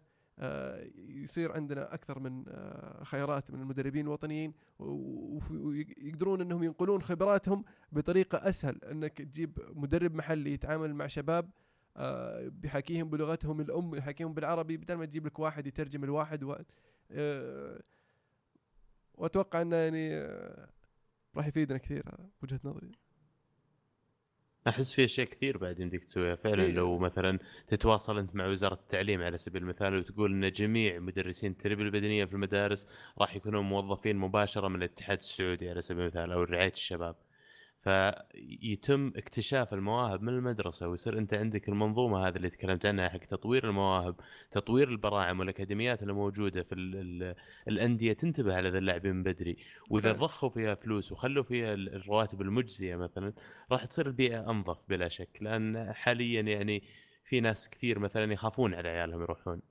يصير عندنا أكثر من آه، خيارات من المدربين الوطنيين ويقدرون إنهم ينقلون خبراتهم بطريقة أسهل. إنك تجيب مدرب محلي يتعامل مع شباب آه، بيحاكيهم بلغتهم الأم يحاكيهم بالعربي بدل ما تجيب لك واحد يترجم الواحد و... آه، وأتوقع إنه يعني آه، راح يفيدنا كثير هذا بوجهه نظري.
أحس في اشياء كثير بعد يمديك تسويها فعلا
إيه.
لو مثلا تتواصل أنت مع وزارة التعليم على سبيل المثال وتقول إن جميع مدرسين التربيه البدنية في المدارس راح يكونون موظفين مباشرة من الاتحاد السعودي على سبيل المثال أو رعاية الشباب فيتم اكتشاف المواهب من المدرسة ويصير أنت عندك المنظومة هذه اللي تكلمت عنها حق تطوير المواهب، تطوير البراعم والأكاديميات اللي موجودة في ال ال الأندية تنتبه على ذا اللاعبين من بدري،
وإذا.
ضخوا فيها فلوس وخلوا فيها ال- الرواتب المجزية مثلا راح تصير البيئة أنظف بلا شك لأن حاليا يعني في ناس كثير مثلا يخافون على عيالهم يروحون.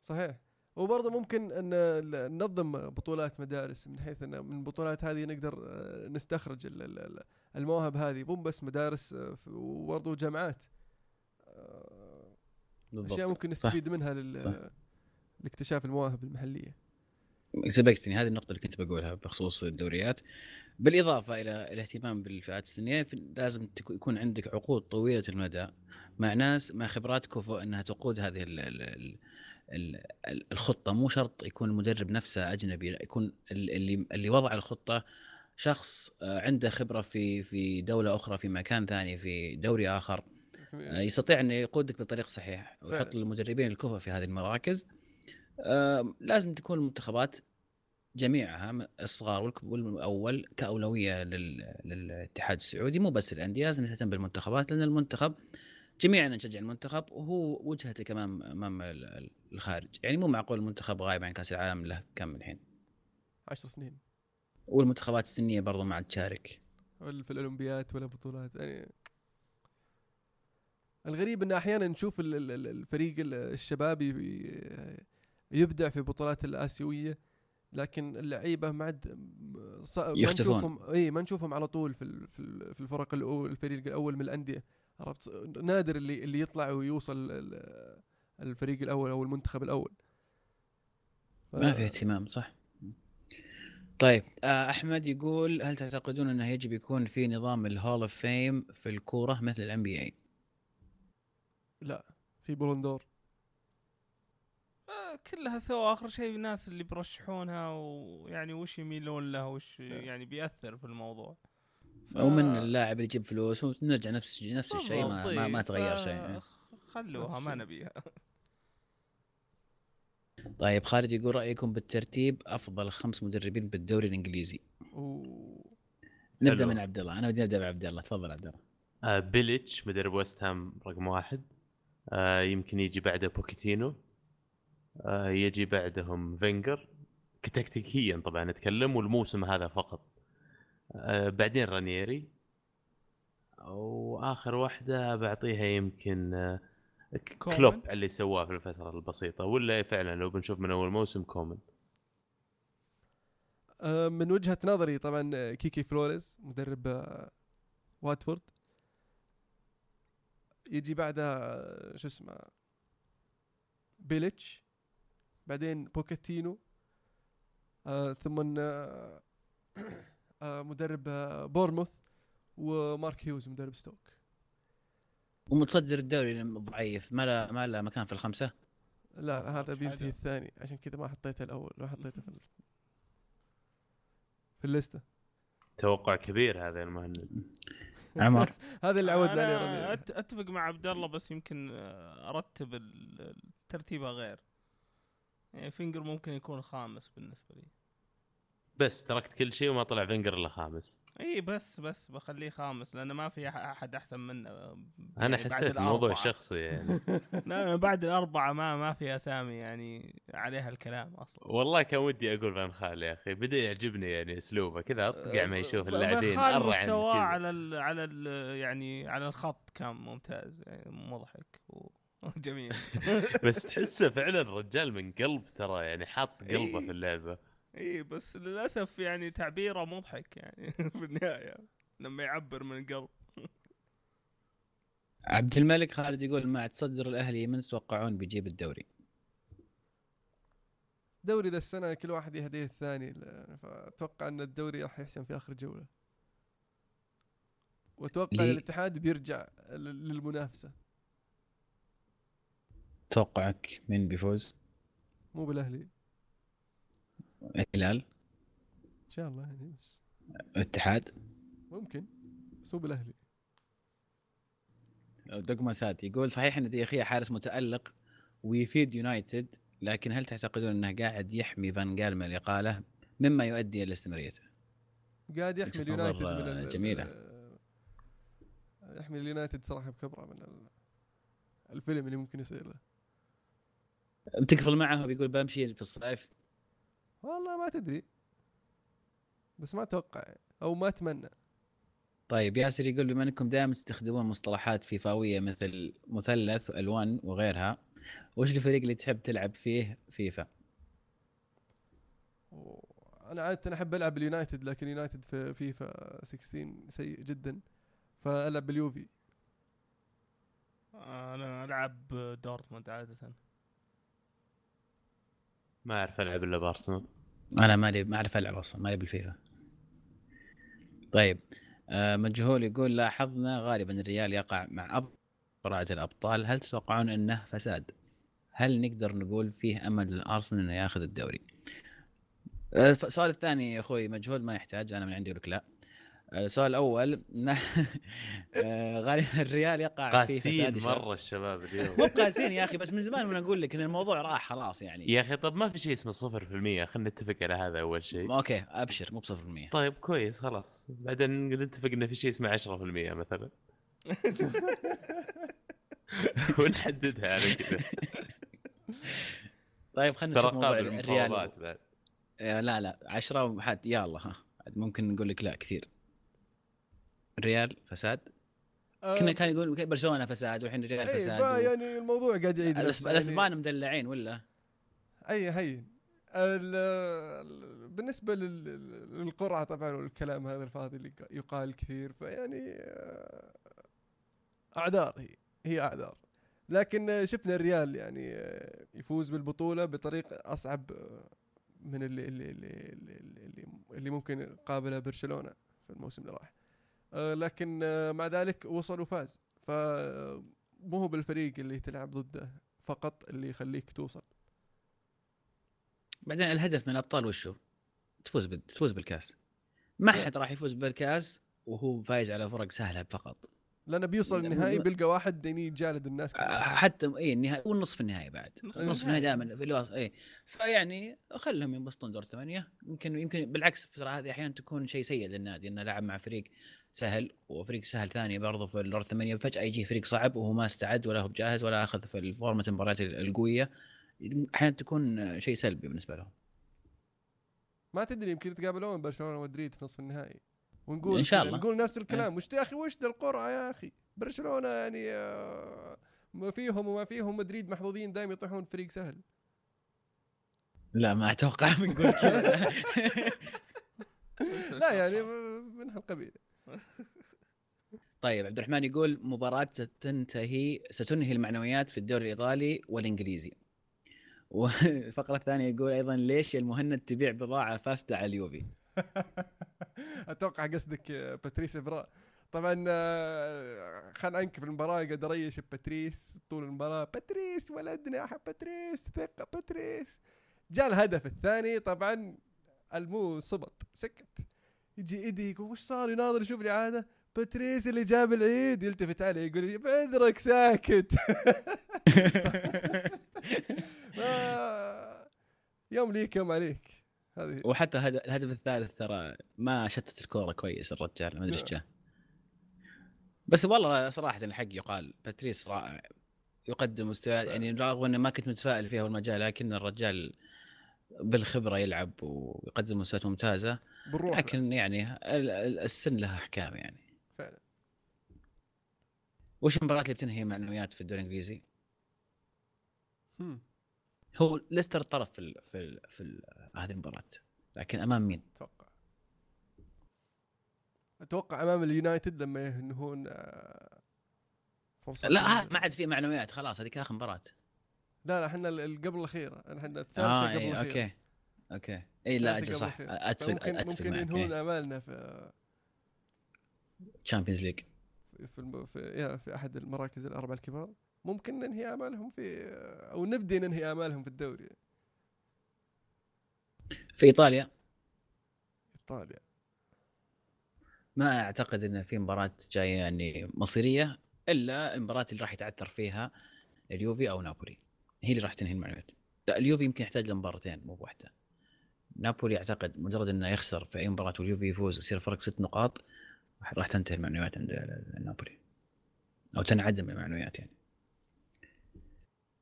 صحيح. وبرضه ممكن أن ننظم بطولات مدارس من حيث أن من البطولات هذه نقدر آه، نستخرج ال- ال- ال- المواهب هذه. مو بس مدارس آه، وبرضه جامعات. آه، أشياء ممكن
صح.
نستفيد منها لل
صح.
لاكتشاف المواهب المحلية.
سبقتني. هذه النقطة اللي كنت بقولها بخصوص الدوريات. بالإضافة إلى الاهتمام بالفئات السنية في- لازم يكون عندك عقود طويلة المدى مع ناس مع خبرات كفؤ أنها تقود هذه ال ال ال ال ال- الخطة مو شرط يكون المدرب نفسه أجنبي لا يكون ال- اللي اللي وضع الخطة شخص آه، عنده خبرة في في دولة أخرى في مكان ثاني في دوري آخر. آه، يستطيع انه يقودك بطريق صحيح ويحط. المدربين الكفء في هذه المراكز. لازم تكون المنتخبات جميعها الصغار والأول كأولوية لل- للاتحاد السعودي مو بس الأندية لازم تهتم بالمنتخبات لأن المنتخب جميعنا نشجع المنتخب وهو وجهتك امام أمام ال- ال- الخارج. يعني مو معقول المنتخب غايب عن كأس العالم له كم الحين؟
10 سنين.
والمنتخبات السنية برضو ما عاد تشارك.
ولا في الأولمبيات ولا بطولات يعني الغريب إن أحيانا نشوف ال- ال- ال- الفريق ال- الشبابي بي- يبدع في بطولات الآسيوية لكن اللعيبة ما عاد ص- ما
يختفون.
نشوفهم اي ما نشوفهم على طول في في ال- في الفرق الأول الفريق الأول من الأندية. عرفت؟ نادر اللي اللي يطلع ويوصل ال- الفريق الأول أو المنتخب الأول. ف-
ما في اهتمام صح. طيب آه، أحمد يقول هل تعتقدون أنه يجب يكون في نظام ال Hall of Fame في الكورة مثل ال NBA
لا في Ballon d'Or
آه، كلها سوا. آخر شيء الناس اللي يرشحونها ويعني وش يميلون له وش يعني بيأثر في الموضوع؟
أو من اللاعب اللي يجيب فلوس ونرجع نفس نفس الشيء ما, ما, ما تغير شيء
خلوها
نفس
ما. نبيها.
طيب خالد يقول رأيكم بالترتيب أفضل خمس مدربين بالدوري الإنجليزي.
و...
نبدأ
حلو.
من عبد الله. أنا ودي نبدا بعبد الله. تفضل عبد الله.
آه بيليتش مدرب ويست هام رقم واحد. آه يمكن يجي بعده بوكيتينو. آه يجي بعدهم فينجر. كتكتيكيا طبعا نتكلم والموسم هذا فقط. آه بعدين رانييري. وآخر واحدة بعطيها يمكن آه. كلوب على اللي سواه في الفترة البسيطة ولا فعلا لو بنشوف من أول موسم كومن.
آه، من وجهة نظري طبعا كيكي فلوريز مدرب واتفورد. يجي بعدها شو اسمه بيليتش. بعدين بوكيتينو. آه، ثم آه، مدرب آه، بورموث ومارك هيوز مدرب ستوك.
ومتصدر الدوري ضعيف. ما له ما له مكان في الخمسة؟
لا هذا بينتهي. الثاني. عشان كذا ما حطيته الأول ما حطيته في في الليستة.
توقع كبير هذا المهند.
عمر.
هذا اللي عودنا عليه
أتفق مع عبد الله بس يمكن آه، أرتب ال- الترتيبه غير. يعني فينجر ممكن يكون خامس بالنسبة لي.
بس تركت كل شيء وما طلع فينجر إلا خامس
إي بس بس بخليه خامس لأنه ما في أحد أحسن منه
أنا
يعني بعد
حسيت الموضوع. شخصي يعني
لا بعد الأربعة ما ما في أسامي يعني عليها الكلام أصلا
والله كان ودي أقول فان خال يا أخي بدأ يعجبني يعني أسلوبه كذا أطقع ما يشوف اللاعبين
مستواه. على ال على ال يعني على الخط كان ممتاز يعني مضحك وجميل
بس تحسه فعلا رجال من قلب ترى يعني حاط قلبه. في اللعبة
إي بس للأسف يعني تعبيره مضحك يعني في النهاية لما يعبر من القلب.
عبد الملك خالد يقول مع تصدر الأهلي من تتوقعون بيجيب الدوري؟
دوري ذا السنة كل واحد يهديه الثاني فأتوقع أن الدوري راح يحسم في آخر جولة. وأتوقع
ليه؟
الاتحاد بيرجع ل- للمنافسة.
توقعك من بيفوز؟
مو بالأهلي.
الهلال.
إن شاء الله يعني بس.
الاتحاد.
ممكن بس مو بالأهلي.
دوغما سات يقول صحيح أن ديخيا حارس متألق ويفيد يونايتد لكن هل تعتقدون أنه قاعد يحمي فان جال من الإقالة مما يؤدي إلى استمراريته؟
قاعد يحمي اليونايتد من
آه، جميلة.
ال- يحمي اليونايتد صراحة بكبره من ال- الفيلم اللي ممكن يصير له.
بتقفل معه وبيقول بمشي في الصيف.
والله ما تدري. بس ما أتوقع أو ما أتمنى.
طيب ياسر يقول بما أنكم دائما تستخدمون مصطلحات فيفاوية مثل مثلث و L1 وغيرها وش الفريق اللي تحب تلعب فيه فيفا؟
أنا عادة أحب ألعب اليونايتد لكن اليونايتد في فيفا 16 سيء جدا. فألعب باليوفي
أنا ألعب دورتموند عادة.
ما أعرف ألعب إلا بارسنال.
أنا مالي ما أعرف ألعب أصلا مالي بالفيفا طيب آه، مجهول يقول لاحظنا غالبا الريال يقع مع افضل قراءة الأبطال هل تتوقعون إنه فساد؟ هل نقدر نقول فيه أمل للأرسنال إنه ياخذ الدوري؟ آه، السؤال الثاني يا أخوي مجهول ما يحتاج أنا من عندي لك لا آه، السؤال الأول آه، غالبا الريال يقع فيه
قاسين. مرة الشباب اليوم.
مو قاسين يا أخي بس من زمان وأنا أقول لك إن الموضوع راح خلاص يعني.
يا أخي طب ما في شيء اسمه 0% خلينا نتفق على هذا أول شيء.
أوكي أبشر مو ب 0%
طيب كويس خلاص. بعدين نتفق انه في شيء اسمه 10% مثلا. ونحددها على كذا.
طيب خلينا نشوف موضوع الريال.
بعد.
آه، لا لا 10 وحد. يلا ها. ممكن نقول لك لا كثير. الريال فساد؟
آه،
كنا كان يقول برشلونة فساد والحين الريال
اي
فساد و...
فيعني الموضوع قاعد يعيد يعني-
الأسبان مدلعين ولا؟
أي هين ال- ال- بالنسبة لل- للقرعة طبعا والكلام هذا الفاضي اللي يقال كثير فيعني آه، أعذار هي هي أعذار. لكن شفنا الريال يعني يفوز بالبطولة بطريقه أصعب آه، من اللي اللي اللي اللي, اللي, اللي ممكن قابله برشلونة في الموسم اللي راح. لكن آه، مع ذلك وصل وفاز. ف مو هو بالفريق اللي تلعب ضده فقط اللي يخليك توصل.
بعدين الهدف من الأبطال وشو؟ تفوز بال... تفوز بالكاس. ما حد راح يفوز بالكاس وهو فايز على فرق سهلة فقط.
لأنه بيوصل النهائي. بيلقى واحد يعني يجالد الناس
آه،
كلها.
حتى اي النهائي والنصف النهائي بعد.
نصف
نصف النهائي. دائما في الوسط اي فيعني خلهم ينبسطون دور ثمانيه يمكن يمكن بالعكس الفترة هذه أحيانا تكون شيء سيء للنادي إنه لعب مع فريق سهل وفريق سهل ثاني برضه في الدور الثمانية فجأة يجي فريق صعب وهو ما استعد ولا هو بجاهز ولا أخذ في الفورمة المباريات القوية. أحيانا تكون شيء سلبي بالنسبة لهم.
ما تدري يمكن يتقابلون برشلونة ومدريد في نصف النهائي. ونقول
إن شاء الله.
نقول نفس الكلام. وش يا أخي وش ذا القرعة يا أخي؟ برشلونة يعني آه، ما فيهم وما فيهم مدريد محظوظين دائما يطيحون فريق سهل.
لا ما أتوقع بنقول كذا.
لا يعني من هالقبيل
طيب عبد الرحمن يقول مباراة ستنتهي ستنهي المعنويات في الدوري الإيطالي والإنجليزي. والفقرة الثانية يقول أيضا ليش المهند تبيع بضاعة فاسدة على اليوفي؟
أتوقع قصدك باتريس ابراء طبعا آه، خان عنك في المباراة قاعد اريش باتريس طول المباراة. باتريس ولدنا احب باتريس ثقة باتريس. جاء الهدف الثاني طبعا المو صبط سكت. يجي ايدي يقول وش صار يناظر يشوف الإعادة؟ باتريس اللي جاب العيد يلتفت عليه يقول بعذرك ساكت. آه، يوم ليك يوم عليك. هذه.
وحتى هد- الهدف الثالث ترى ما شتت الكورة كويس الرجال ما أدري إيش جاه. بس والله صراحة الحق يقال باتريس رائع. يقدم مستويات يعني رغم اني ما كنت متفائل فيه أول ما جاء لكن الرجال بالخبرة يلعب ويقدم مستويات ممتازة
بالروح
لكن يعني ال- ال- السن لها أحكام يعني
فعلا
وش المباراة اللي بتنهي معنويات في الدوري الإنجليزي؟
هم.
هو ليستر طرف في ال في ال في ال هذه المباراة لكن أمام مين؟
أتوقع أتوقع أمام اليونايتد لما ينهون آه، فرصة
لا ما عاد في معنويات خلاص هذيك آخر مباراة
لا لا إحنا قبل الاخيره إحنا الثالثة
آه
قبل الاخيره
أوكي. أوكي. إي لا
أجل
صح. اتفق
فممكن
أتفق
ممكن ينهون
إيه.
أمالنا في
Champions League
في الم... في, في أحد المراكز الأربعة الكبار. ممكن ننهي أمالهم في أو نبدي ننهي أمالهم في الدوري.
في إيطاليا.
إيطاليا.
ما أعتقد إن في مباراة جاية يعني مصيرية إلا المباراة اللي راح يتعثر فيها اليوفي أو نابولي. هي اللي راح تنهي المعنويات لا اليوفي يمكن يحتاج لمباراتين مو بواحده نابولي أعتقد مجرد إنه يخسر في أي مباراة واليوفي يفوز ويصير فرق ست نقاط راح- تنتهي المعنويات عند نابولي. أو تنعدم المعنويات يعني.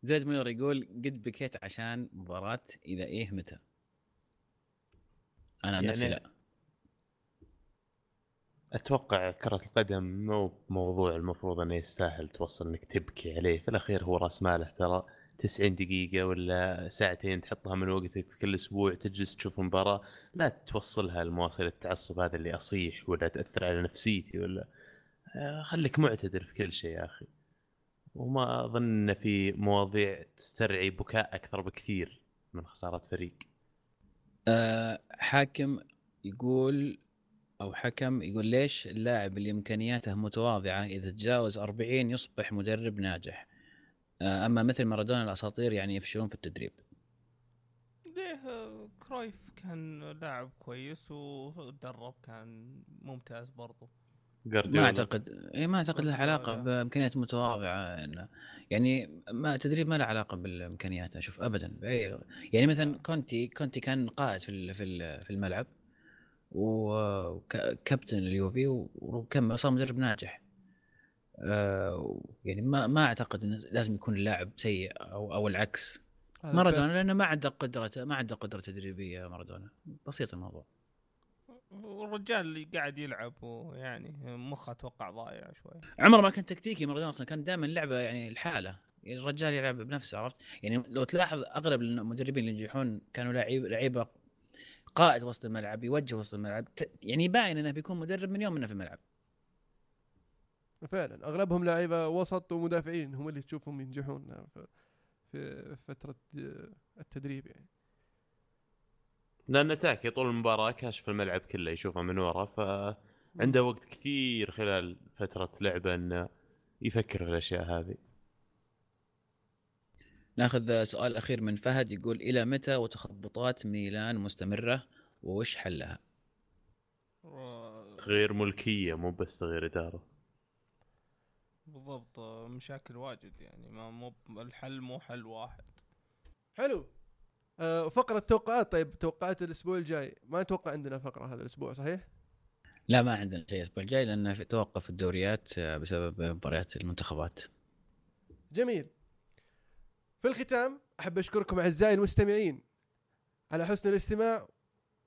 زيد منير يقول قد بكيت عشان مباراة إذا إيه متى؟ أنا عن
يعني
نفسي لا.
أتوقع كرة القدم مو موضوع المفروض إنه يستاهل توصل إنك تبكي عليه. في الأخير هو رأس ماله ترى. 90 دقيقة ولا ساعتين تحطها من وقتك كل أسبوع تجلس تشوف مباراة لا توصلها لمواصل التعصب هذا اللي أصيح ولا تأثر على نفسيتي ولا آه، خليك معتدل في كل شيء يا أخي. وما أظن إن في مواضيع تسترعي بكاء أكثر بكثير من خسارة فريق.
آه حاكم يقول أو حكم يقول ليش اللاعب اللي إمكانياته متواضعة إذا تجاوز 40 يصبح مدرب ناجح؟ أما مثل مارادونا الأساطير يعني يفشلون في التدريب.
ليه؟ آه، كرويف كان لاعب كويس ودرب كان ممتاز برضو.
ما أعتقد إيه ما أعتقد له
علاقة.
بإمكانيات متواضعة. إنه- يعني ما التدريب ما له علاقة بالإمكانيات أشوف ابدا. بأي- يعني مثلا كونتي كونتي كان قائد في ال- في ال- في الملعب وكابتن اليوفي وكمل صار مدرب ناجح. آه، يعني ما ما أعتقد إنه لازم يكون اللاعب سيء أو أو العكس. مارادونا لأنه ما عنده قدره ما عنده قدرة تدريبية مارادونا. بسيط الموضوع.
والرجال اللي قاعد يلعب ويعني مخه أتوقع ضايع شوي.
عمره ما كان تكتيكي مارادونا أصلا كان دائما لعبة يعني الحاله يعني الرجال يلعب بنفسه عرفت؟ يعني لو تلاحظ أغلب المدربين اللي ينجحون كانوا لعيب لعيبة قائد وسط الملعب يوجه وسط الملعب يعني باين إنه بيكون مدرب من يوم إنه في الملعب.
فعلا. أغلبهم لعيبة وسط ومدافعين هم اللي تشوفهم ينجحون في في فترة التدريب يعني.
لأن تاكي طول المباراة كاشف الملعب كله يشوفه من ورا فعنده وقت كثير خلال فترة لعبه إنه يفكر في الأشياء هذه.
ناخذ سؤال أخير من فهد يقول إلى متى وتخبطات ميلان مستمرة وش حلها؟
تغيير ملكية مو بس تغيير إدارة.
بالضبط مشاكل واجد يعني ما مو الحل مو حل واحد.
حلو. آه فقرة توقعات طيب توقعات الأسبوع الجاي. ما أتوقع عندنا فقرة هذا الأسبوع صحيح؟
لا ما عندنا شيء الأسبوع الجاي لأنه في توقف الدوريات آه، بسبب مباريات المنتخبات.
جميل. في الختام أحب أشكركم أعزائي المستمعين على حسن الاستماع.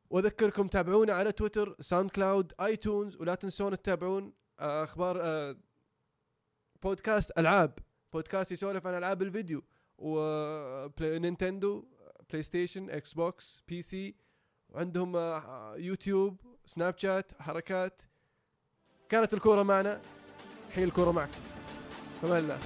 وأذكركم تابعونا على تويتر SoundCloud iTunes ولا تنسون تتابعون آه، أخبار آه، بودكاست ألعاب. بودكاست يسولف عن ألعاب الفيديو. و Nintendo PlayStation Xbox PC وعندهم آه، يوتيوب سناب شات حركات. كانت الكورة معنا. الحين الكورة معكم. فمان الله